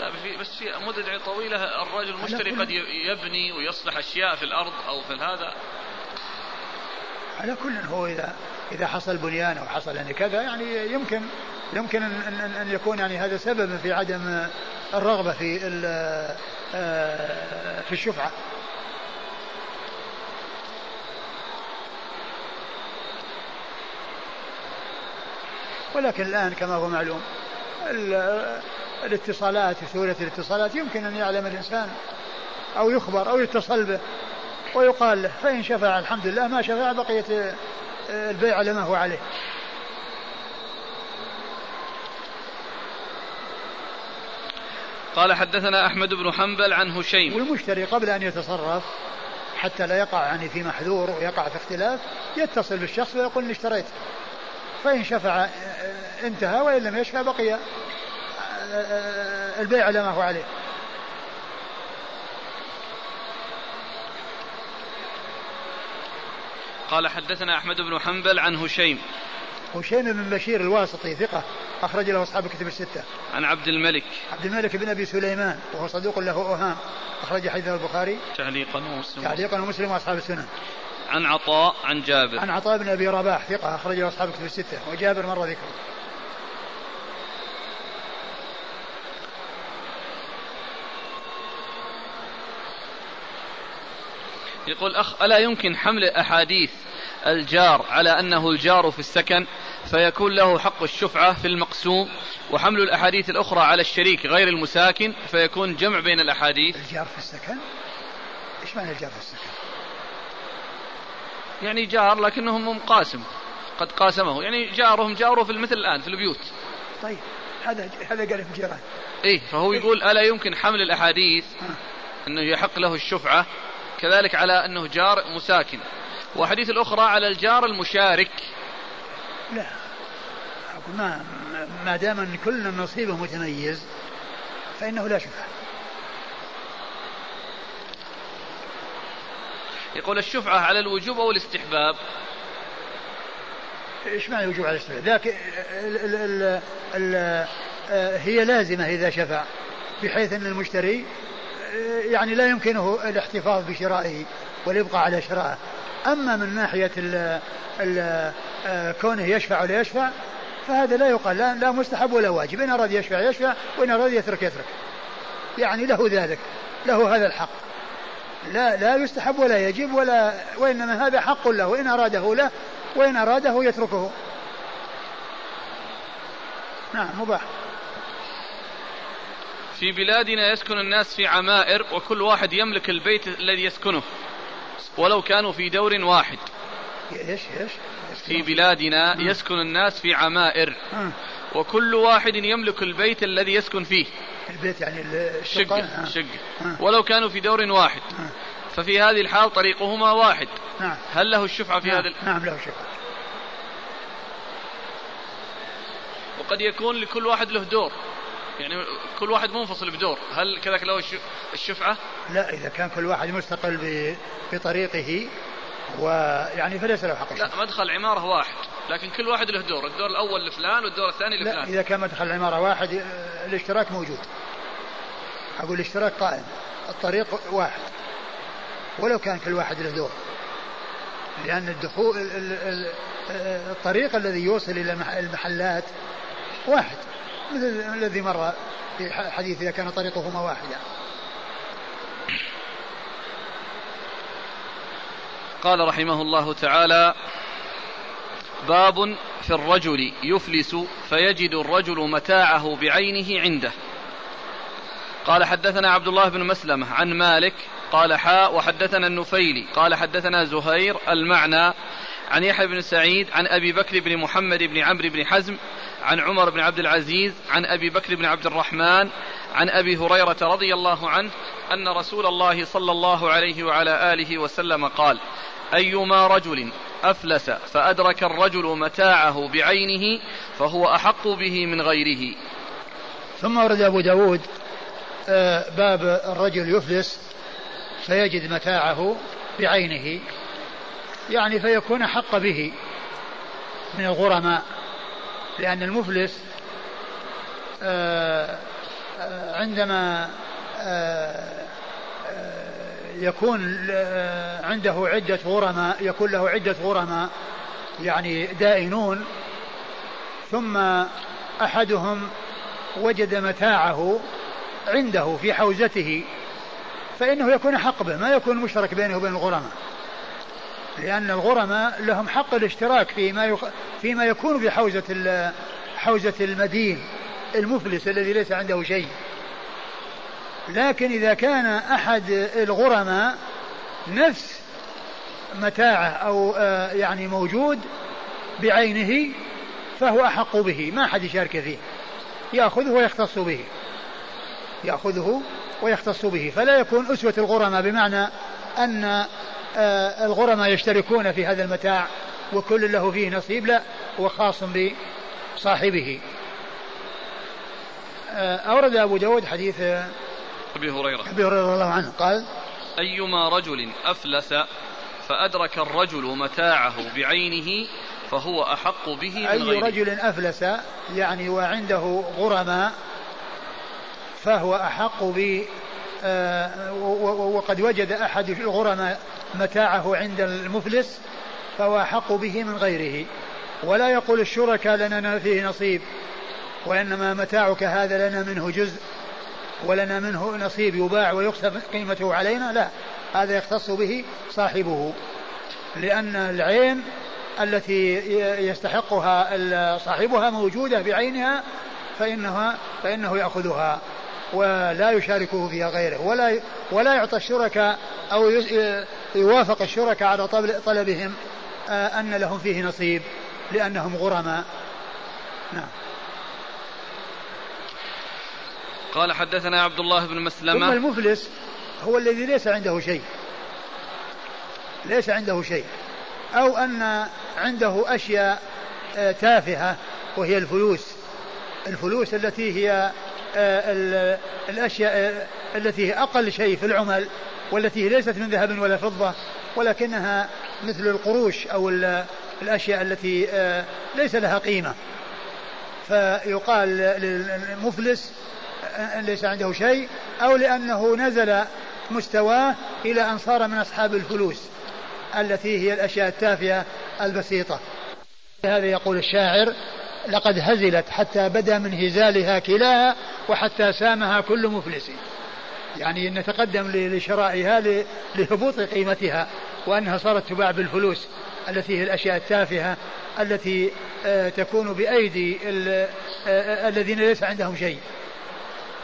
لا بس في مدة طويلة الرجل المشتري قد يبني ويصلح أشياء في الأرض أو في هذا. على كل هو إذا إذا حصل بنيان أو حصل يعني كذا يعني يمكن يمكن أن, أن, أن يكون يعني هذا سبب في عدم الرغبة في آه، في الشفعة. ولكن الآن كما هو معلوم الاتصالات سهولة الاتصالات يمكن أن يعلم الإنسان أو يخبر أو يتصل به ويقال له فإن شفع الحمد لله ما شفع بقية البيع على ما هو عليه. قال حدثنا أحمد بن حنبل عن هشيم. والمشتري قبل أن يتصرف حتى لا يقع يعني في محذور ويقع في اختلاف يتصل بالشخص ويقول اشتريت. فإن شفع انتهى وإن لم يشفع بقي البيع على ما هو عليه قال حدثنا أحمد بن حنبل عن هشيم هشيم بن بشير الواسطي ثقة أخرج له أصحاب الكتب الستة. عن عبد الملك. عبد الملك بن أبي سليمان وهو صدوق له أوهام أخرج حديثه البخاري. تعليقا ومسلم. تعليقا ومسلم وأصحاب السنن. عن عطاء عن جابر. عن عطاء بن أبي رباح ثقة أخرج له أصحاب الكتب الستة وجابر مر ذكره. يقول أخ ألا يمكن حمل أحاديث الجار على أنه الجار في السكن فيكون له حق الشفعة في المقسوم وحمل الأحاديث الأخرى على الشريك غير المساكن فيكون جمع بين الأحاديث الجار في السكن إيش معنى الجار في السكن يعني جار لكنهم قاسم قد قاسمه. يعني جارهم جاره في المثل الآن في البيوت. طيب هذا هذا قال في جيران إيه فهو يقول ألا يمكن حمل الأحاديث أنه يحق له الشفعة كذلك على أنه جار مساكن. وحديث الأخرى على الجار المشارك. لا أقول ما ما دام أن كل نصيبه متميز فإنه لا شفعة يقول الشفعة على الوجوب أو الاستحباب. إيش معنى الوجوب على الاستحباب؟ ذاك ال ال ال ال هي لازمة إذا شفع بحيث أن المشتري يعني لا يمكنه الاحتفاظ بشرائه والإبقاء على شرائه. أما من ناحية ال ال آه، كونه يشفع ولا يشفع فهذا لا يقال لا, لا مستحب ولا واجب. إن أراد يشفع يشفع وإن أراد يترك يترك. يعني له ذلك له هذا الحق. لا لا يستحب ولا يجب ولا وإنما هذا حق له إن أراده له وإن أراده يتركه. نعم مباح. في بلادنا يسكن الناس في عمائر وكل واحد يملك البيت الذي يسكنه ولو كانوا في دور واحد. إيش إيش؟ في بلادنا يسكن الناس في عمائر. وكل واحد يملك البيت الذي يسكن فيه. البيت يعني الشقة. شقة ولو كانوا في دور واحد. ففي هذه الحال طريقهما واحد. نعم هل له الشفعة في نعم. هذا نعم له الشفعة وقد يكون لكل واحد له دور. يعني كل واحد منفصل بدور. هل كذلك له الشفعة؟ لا إذا كان كل واحد مستقل بطريقه ويعني فليس له حق. لا مدخل عمارة واحد. لكن كل واحد له دور الدور الأول لفلان والدور الثاني لفلان. لا إذا كان مدخل عمارة واحد الاشتراك موجود. أقول الاشتراك قائم. الطريق واحد. ولو كان كل واحد له دور. لأن الدخول الطريق الذي يوصل إلى المحلات واحد. مثل الذي مر في حديث إذا كان طريقهما واحدا. قال رحمه الله تعالى باب في الرجل يفلس فيجد الرجل متاعه بعينه عنده. قال حدثنا عبد الله بن مسلمة عن مالك قال حاء وحدثنا النفيلي قال حدثنا زهير المعنى عن يحيى بن سعيد عن أبي بكر بن محمد بن عمرو بن حزم عن عمر بن عبد العزيز عن أبي بكر بن عبد الرحمن عن أبي هريرة رضي الله عنه أن رسول الله صلى الله عليه وعلى آله وسلم قال أيما رجل أفلس فأدرك الرجل متاعه بعينه فهو أحق به من غيره. ثم ورد أبو داود آه، باب الرجل يفلس فيجد متاعه بعينه يعني فيكون حق به من الغرماء لأن المفلس آه، آه، عندما يكون عنده عدة غرماء يكون له عدة غرماء يعني دائنون ثم أحدهم وجد متاعه عنده في حوزته فإنه يكون حق به ما يكون مشترك بينه وبين الغرماء. لأن الغرماء لهم حق الاشتراك فيما يخ... فيما يكون في حوزة حوزة المدين المفلس الذي ليس عنده شيء. لكن إذا كان أحد الغرماء نفس متاعه أو آه، يعني موجود بعينه فهو أحق به ما أحد يشارك فيه. يأخذه ويختص به. يأخذه ويختص به. فلا يكون أسوة الغرماء بمعنى أن آه، الغرماء يشتركون في هذا المتاع وكل له فيه نصيب لا هو خاص بصاحبه. آه، أورد أبو داود حديث أبي هريرة. أبي هريرة رضي الله عنه قال أيما رجل أفلس فأدرك الرجل متاعه بعينه فهو أحق به من أي غيره. رجل أفلس يعني وعنده غرماء فهو أحق ب آه، وقد وجد أحد الغرماء متاعه عند المفلس فهو أحق به من غيره. ولا يقول الشركاء لنا فيه نصيب وإنما متاعك هذا لنا منه جزء. ولنا منه نصيب يباع ويكسب قيمته علينا لا هذا يختص به صاحبه. لأن العين التي يستحقها صاحبها موجودة بعينها فإنها فإنه يأخذها ولا يشاركه فيها غيره. ولا ولا يعطى الشركاء أو يوافق الشركاء على طلب- طلبهم آه، أن لهم فيه نصيب لأنهم غرماء. نعم. قال حدثنا عبد الله بن ثم مسلمة المفلس هو الذي ليس عنده شيء. ليس عنده شيء. أو أن عنده أشياء آه، تافهة وهي الفلوس. الفلوس التي هي آه، ال- الأشياء آه، التي هي أقل شيء في العمل والتي ليست من ذهب ولا فضة ولكنها مثل القروش أو ال- الأشياء التي ليس لها قيمة. فيقال للمفلس ليس عنده شيء أو لأنه نزل مستواه إلى أن صار من أصحاب الفلوس التي هي الأشياء التافهة البسيطة. هذا يقول الشاعر لقد هزلت حتى بدا من هزالها كلاها وحتى سامها كل مفلس. يعني نتقدم لشرائها لهبوط قيمتها وأنها صارت تباع بالفلوس التي هي الأشياء التافهة التي آه، تكون بأيدي ال- آه، الذين ليس عندهم شيء.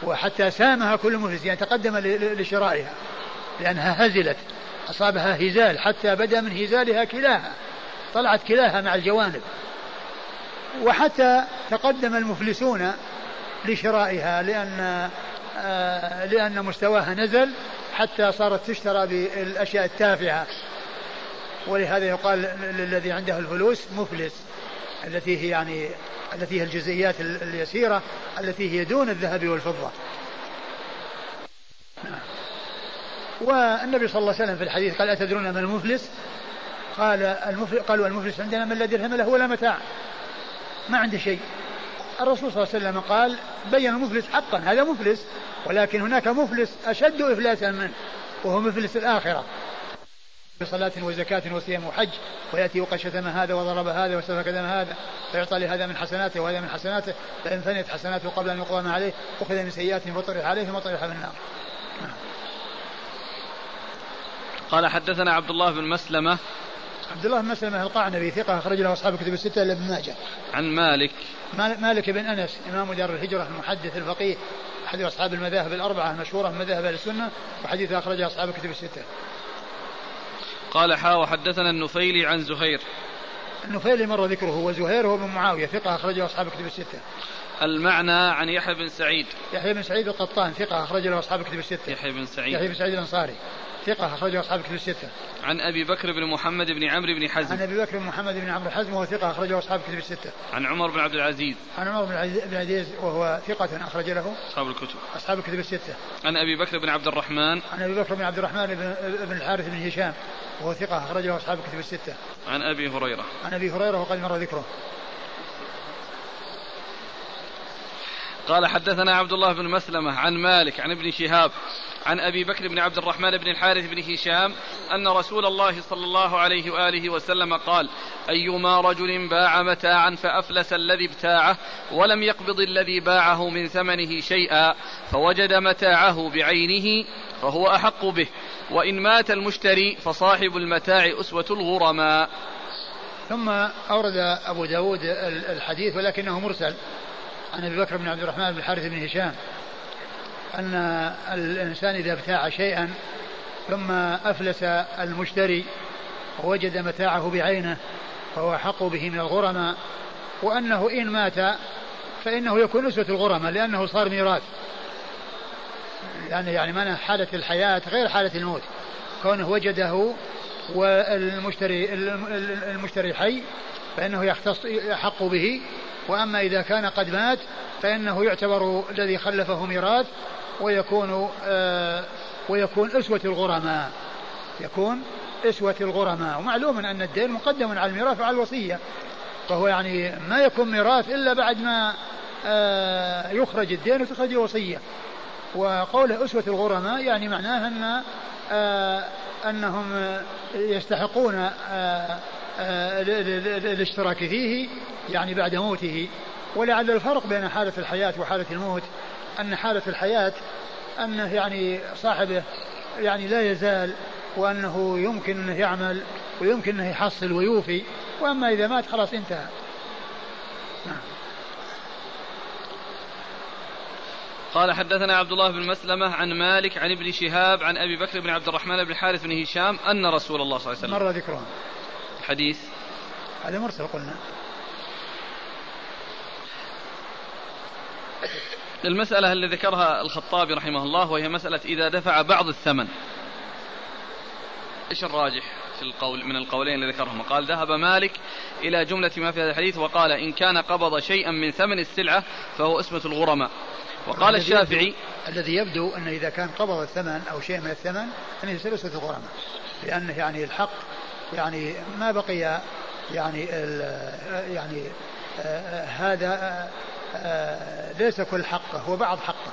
وحتى سامها كل مفلس يعني تقدم لشرائها لأنها هزلت. أصابها هزال حتى بدا من هزالها كلاها طلعت كلاها مع الجوانب. وحتى تقدم المفلسون لشرائها لأن آه، لأن مستواها نزل حتى صارت تشترى بالأشياء التافهة. ولهذا يقال للذي عنده الفلوس مفلس. التي هي يعني التي هي الجزئيات ال- اليسيرة التي هي دون الذهب والفضة. والنبي صلى الله عليه وسلم في الحديث قال أتدرون من المفلس؟ قال المفلس قالوا المفلس عندنا من لا درهم له ولا متاع. ما عنده شيء. الرسول صلى الله عليه وسلم قال بين المفلس حقا هذا مفلس ولكن هناك مفلس أشد إفلاسا منه وهو مفلس الآخرة. بصلاة وزكاة وصيام وحج ويأتي وقد شتم هذا وضرب هذا وسفك دم هذا فيعطى لهذا من حسناته وهذا من حسناته فإن فنيت حسناته قبل أن يقضى ما عليه أخذ من سيئاته فطرح عليه ثم طرح في النار. قال حدثنا عبد الله بن مسلمة. عبد الله بن مسلمة القعنبي ثقة أخرج له أصحاب الكتب الستة إلا ابن ماجه. عن مالك. مال- مالك بن أنس إمام دار الهجرة المحدث الفقيه أحد أصحاب المذاهب الأربعة المشهورة من مذاهب أهل السنة وحديث أخرجه أصحاب الكتب الستة. قال حا وحدثنا النفيلي عن زهير. النفيل مر ذكره وزهير هو بن معاوية ثقة أخرجه أصحاب الكتب الستة. المعنى عن يحيى بن سعيد. يحيى بن سعيد القطان ثقة أخرج له أصحاب الكتب الستة. يحيى بن سعيد. يحيى بن سعيد الأنصاري ثقة أخرجه أصحاب الكتب الستة. عن أبي بكر بن محمد بن عمرو بن عن حزم أبي بكر بن محمد بن عمرو حزم وهو ثقة أخرجه أصحاب الكتب الستة. عن عمر بن عبد العزيز. عن عمر بن العزيز- بن عزيز وهو ثقة أخرج له أصحاب الكتب. أصحاب الكتب الستة. عن أبي بكر بن عبد الرحمن. عن أبي بكر بن عبد الرحمن بن, بن الحارث بن هشام. وهو ثقة أخرجه أصحاب الكتب الستة. عن أبي هريرة. عن أبي هريرة وقد مر ذكره. قال حدثنا عبد الله بن مسلمة عن مالك عن ابن شهاب عن أبي بكر بن عبد الرحمن بن الحارث بن هشام أن رسول الله صلى الله عليه وآله وسلم قال أيما رجل باع متاعا فأفلس الذي ابتاعه ولم يقبض الذي باعه من ثمنه شيئا فوجد متاعه بعينه فهو أحق به. وإن مات المشتري فصاحب المتاع أسوة الغرماء. ثم أورد أبو داود ال- الحديث ولكنه مرسل عن أبي بكر بن عبد الرحمن بن الحارث بن هشام أن الإنسان إذا ابتاع شيئا ثم أفلس المشتري ووجد متاعه بعينه فهو أحق به من الغرماء وأنه إن مات فإنه يكون أسوة الغرماء لأنه صار ميراث. يعني يعني معنى حالة الحياة غير حالة الموت. كونه وجده والمشتري المشتري حي فإنه يختص يحق به. وأما إذا كان قد مات فإنه يعتبر الذي خلفه ميراث ويكون آه ويكون أسوة الغرماء. يكون أسوة الغرماء. ومعلوم أن الدين مقدم على الميراث وعلى الوصية. فهو يعني ما يكون ميراث إلا بعد ما آه، يخرج الدين وتخرج الوصية. وقوله أسوة الغرماء يعني معناه أن آه، أنهم يستحقون آه، الاشتراك فيه يعني بعد موته. ولعل الفرق بين حالة الحياة وحالة الموت أن حالة الحياة أنه يعني صاحبه يعني لا يزال وأنه يمكن أنه يعمل ويمكن أنه يحصل ويوفي. وأما إذا مات خلاص انتهى. نعم. قال حدثنا عبد الله بن مسلمة عن مالك عن ابن شهاب عن أبي بكر بن عبد الرحمن بن الحارث بن هشام أن رسول الله صلى الله عليه وسلم مر ذكرهم. حديث. هذا مرسل قلنا. المسألة اللي ذكرها الخطابي رحمه الله وهي مسألة إذا دفع بعض الثمن. إيش الراجح في القول من القولين اللي ذكرهما قال ذهب مالك إلى جملة ما في هذا الحديث وقال إن كان قبض شيئا من ثمن السلعة فهو اسمة الغرماء. وقال الشافعي الذي يبدو أنه إذا كان قبض الثمن أو شيء من الثمن يصير اسمة الغرماء لأنه يعني الحق يعني ما بقي يعني يعني آه هذا آه آه ليس كل حقه هو بعض حقه.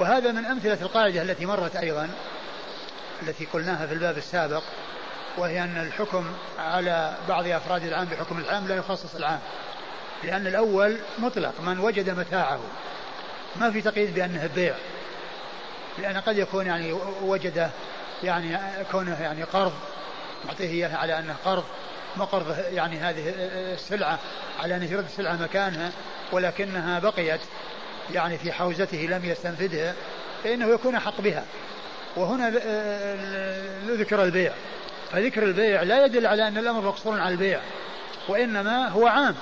وهذا من أمثلة القاعدة التي مرت أيضا التي قلناها في الباب السابق وهي أن الحكم على بعض أفراد العام بحكم العام لا يخصص العام لأن الأول مطلق من وجد متاعه. ما في تقييد بأنه بيع لأن قد يكون يعني وجد يعني كونه يعني قرض معطيه إياه على أنه قرض ما قرض يعني هذه السلعة على أن يرد السلعة مكانها ولكنها بقيت. يعني في حوزته لم يستنفذها فإنه يكون أحق بها. وهنا ذكر البيع. فذكر البيع لا يدل على أن الأمر مقصور على البيع وإنما هو عام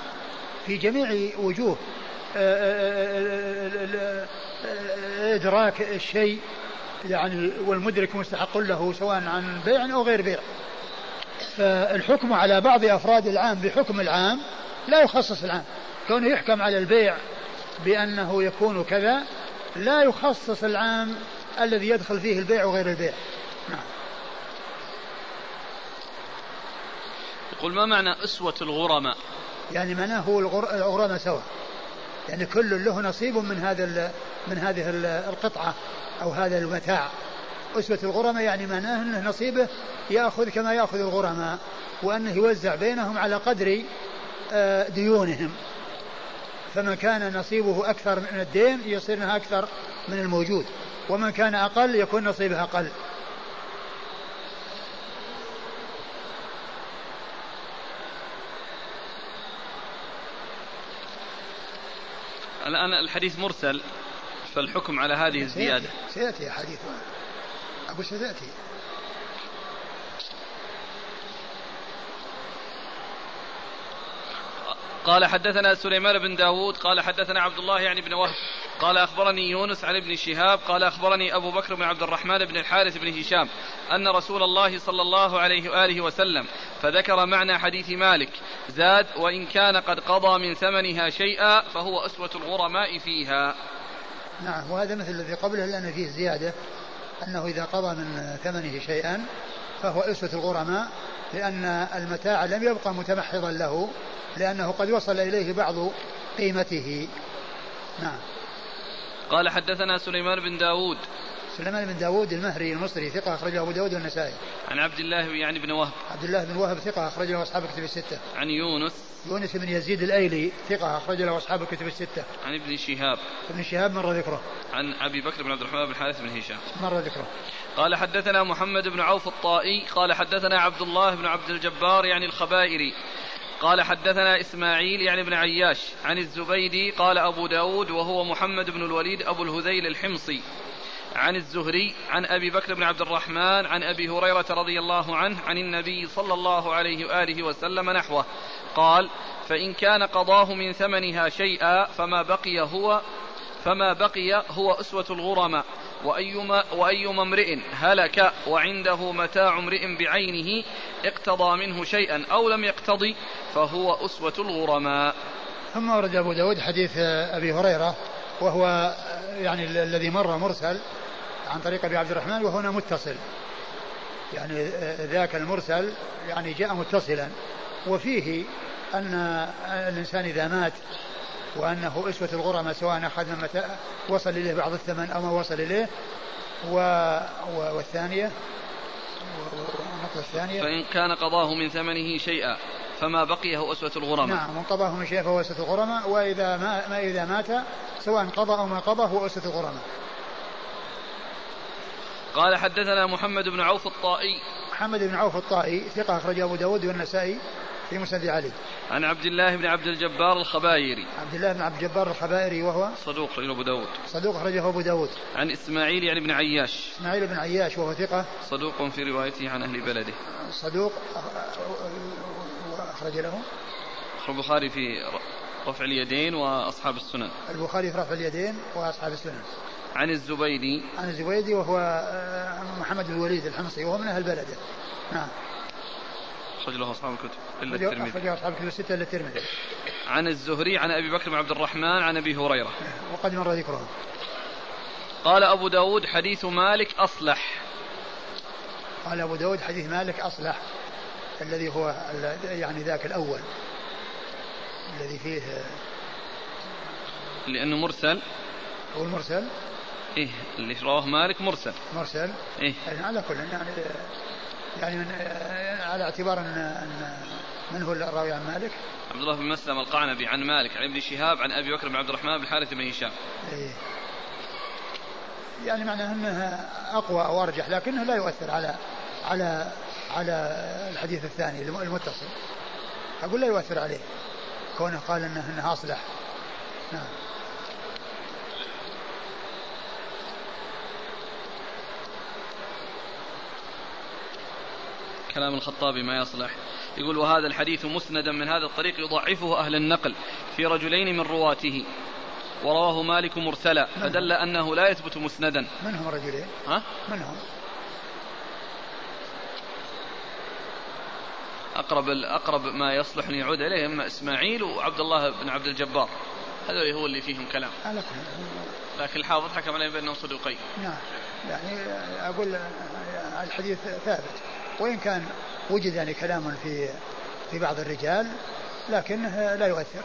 في جميع وجوه. إدراك الشيء يعني والمدرك مستحق له سواء عن بيع أو غير بيع. فالحكم على بعض أفراد العام بحكم العام لا يخصص العام. كونه يحكم على البيع بأنه يكون كذا لا يخصص العام الذي يدخل فيه البيع وغير البيع. نعم. يقول ما معنى أسوة الغرماء؟ يعني معناه هو الغرماء سواء. يعني كل له نصيب من هذا من هذه القطعة أو هذا المتاع. أسوة الغرماء يعني معناه أنه نصيبه يأخذ كما يأخذ الغرماء وأنه يوزع بينهم على قدر آه، ديونهم. فمن كان نصيبه أكثر من الدين يصير أكثر من الموجود ومن كان أقل يكون نصيبه أقل. الآن الحديث مرسل فالحكم على هذه الزيادة. سيأتي حديث. أقول سيأتي. قال حدثنا سليمان بن داود قال حدثنا عبد الله يعني بن وهب قال أخبرني يونس عن ابن شهاب قال أخبرني أبو بكر بن عبد الرحمن بن الحارث بن هشام أن رسول الله صلى الله عليه وآله وسلم فذكر معنى حديث مالك زاد وإن كان قد قضى من ثمنها شيئا فهو أسوة الغرماء فيها. نعم وهذا مثل الذي قبله لأن فيه زيادة أنه إذا قضى من ثمنه شيئا فهو أسوة الغرماء لأن المتاع لم يبقى متمحضا له لأنه قد وصل إليه بعض قيمته. نعم. قال حدثنا سليمان بن داود. سليمان بن داود المهري المصري ثقة أخرجه أبو داود والنسائي. عن عبد الله يعني بن وهب. عبد الله بن وهب ثقة أخرج له أصحاب الكتب الستة. عن يونس. يونس بن يزيد الأيلي ثقة أخرج له أصحاب الكتب الستة. عن ابن شهاب. ابن شهاب مر ذكره. عن أبي بكر بن عبد الرحمن بن الحارث بن هشام. مر ذكره. قال حدثنا محمد بن عوف الطائي. قال حدثنا عبد الله بن عبد الجبار يعني الخبائري. قال حدثنا إسماعيل يعني بن عياش عن الزبيدي قال أبو داود وهو محمد بن الوليد أبو الهذيل الحمصي. عن الزهري عن أبي بكر بن عبد الرحمن عن أبي هريرة رضي الله عنه عن النبي صلى الله عليه وآله وسلم نحوه. قال فإن كان قضاه من ثمنها شيئا فما بقي هو فما بقي هو أسوة الغرماء. وأيما, وأيما امرئ هلك وعنده متاع امرئ بعينه اقتضى منه شيئا أو لم يقتضي فهو أسوة الغرماء. ثم ورد أبو داود حديث أبي هريرة وهو يعني الذي مر مرسل عن طريق أبي عبد الرحمن وهنا متصل. يعني ذاك المرسل يعني جاء متصلا. وفيه أن الإنسان إذا مات وأنه أسوة الغرماء سواء أخذ من متى وصل إليه بعض الثمن أو ما وصل إليه. و... و... والثانية؟ النقطة الثانية؟ فإن كان قضاه من ثمنه شيئا فما بقي هو أسوة الغرماء نعم من قضاه من شيء فهو أسوة الغرماء وإذا ما, ما إذا مات سواء قضى أو ما قضى هو أسوة الغرماء قال حدثنا محمد بن عوف الطائي. محمد بن عوف الطائي ثقة أخرج أبو داود والنسائي. في مسند علي. عن عبد الله بن عبد الجبار الخبائري عبد الله بن عبد الجبار الخبائري وهو؟ صدوق أخرجه أبو داود. صدوق أخرجه أبو داود. عن إسماعيل يعني بن عياش. إسماعيل بن عياش وهو ثقة. صدوق في روايته عن أهل بلده. صدوق أخرج له. البخاري في رفع اليدين وأصحاب السنن. البخاري في رفع اليدين وأصحاب السنن. عن الزبيدي. عن الزبيدي وهو آه، محمد بن الوليد الحمصي وهو من أهل بلده. نعم. أخرج له أصحاب الكتب إلا الترمذي. أخرج أصحاب الكتب الستة إلا الترمذي. عن الزهري عن أبي بكر بن عبد الرحمن عن أبي هريرة. وقد مر ذكره. قال أبو داود حديث مالك أصلح. قال أبو داود حديث مالك أصلح. الذي هو يعني ذاك الأول. الذي فيه لأنه مرسل. هو المرسل؟ إيه اللي رواه مالك مرسل. مرسل؟ إيه. يعني على كل يعني يعني من على اعتبار ان أن من هو الراوي عن مالك؟ عبد الله بن مسلم القعنبي عن مالك عن ابن شهاب عن أبي بكر بن عبد الرحمن بن الحارث بن هشام. إيه. يعني معناه انه أقوى أو أرجح لكنه لا يؤثر على على على الحديث الثاني المتصل. أقول لا يؤثر عليه. كونه قال انه انه أصلح. نعم. كلام الخطابي ما يصلح. يقول وهذا الحديث مسندا من هذا الطريق يضعفه أهل النقل في رجلين من رواته. ورواه مالك مرسلا. فدل أنه لا يثبت مسندا. من هم الرجلين؟ ها؟ من هم؟ أقرب أقرب ما يصلح أن يعود إليه إما إسماعيل وعبد الله بن عبد الجبار. هذول هو اللي فيهم كلام. لكن الحافظ حكم عليهم بأنهم صدوقين. نعم. يعني أقول الحديث ثابت. وإن كان وجد يعني كلام في في بعض الرجال لكنه لا يؤثر.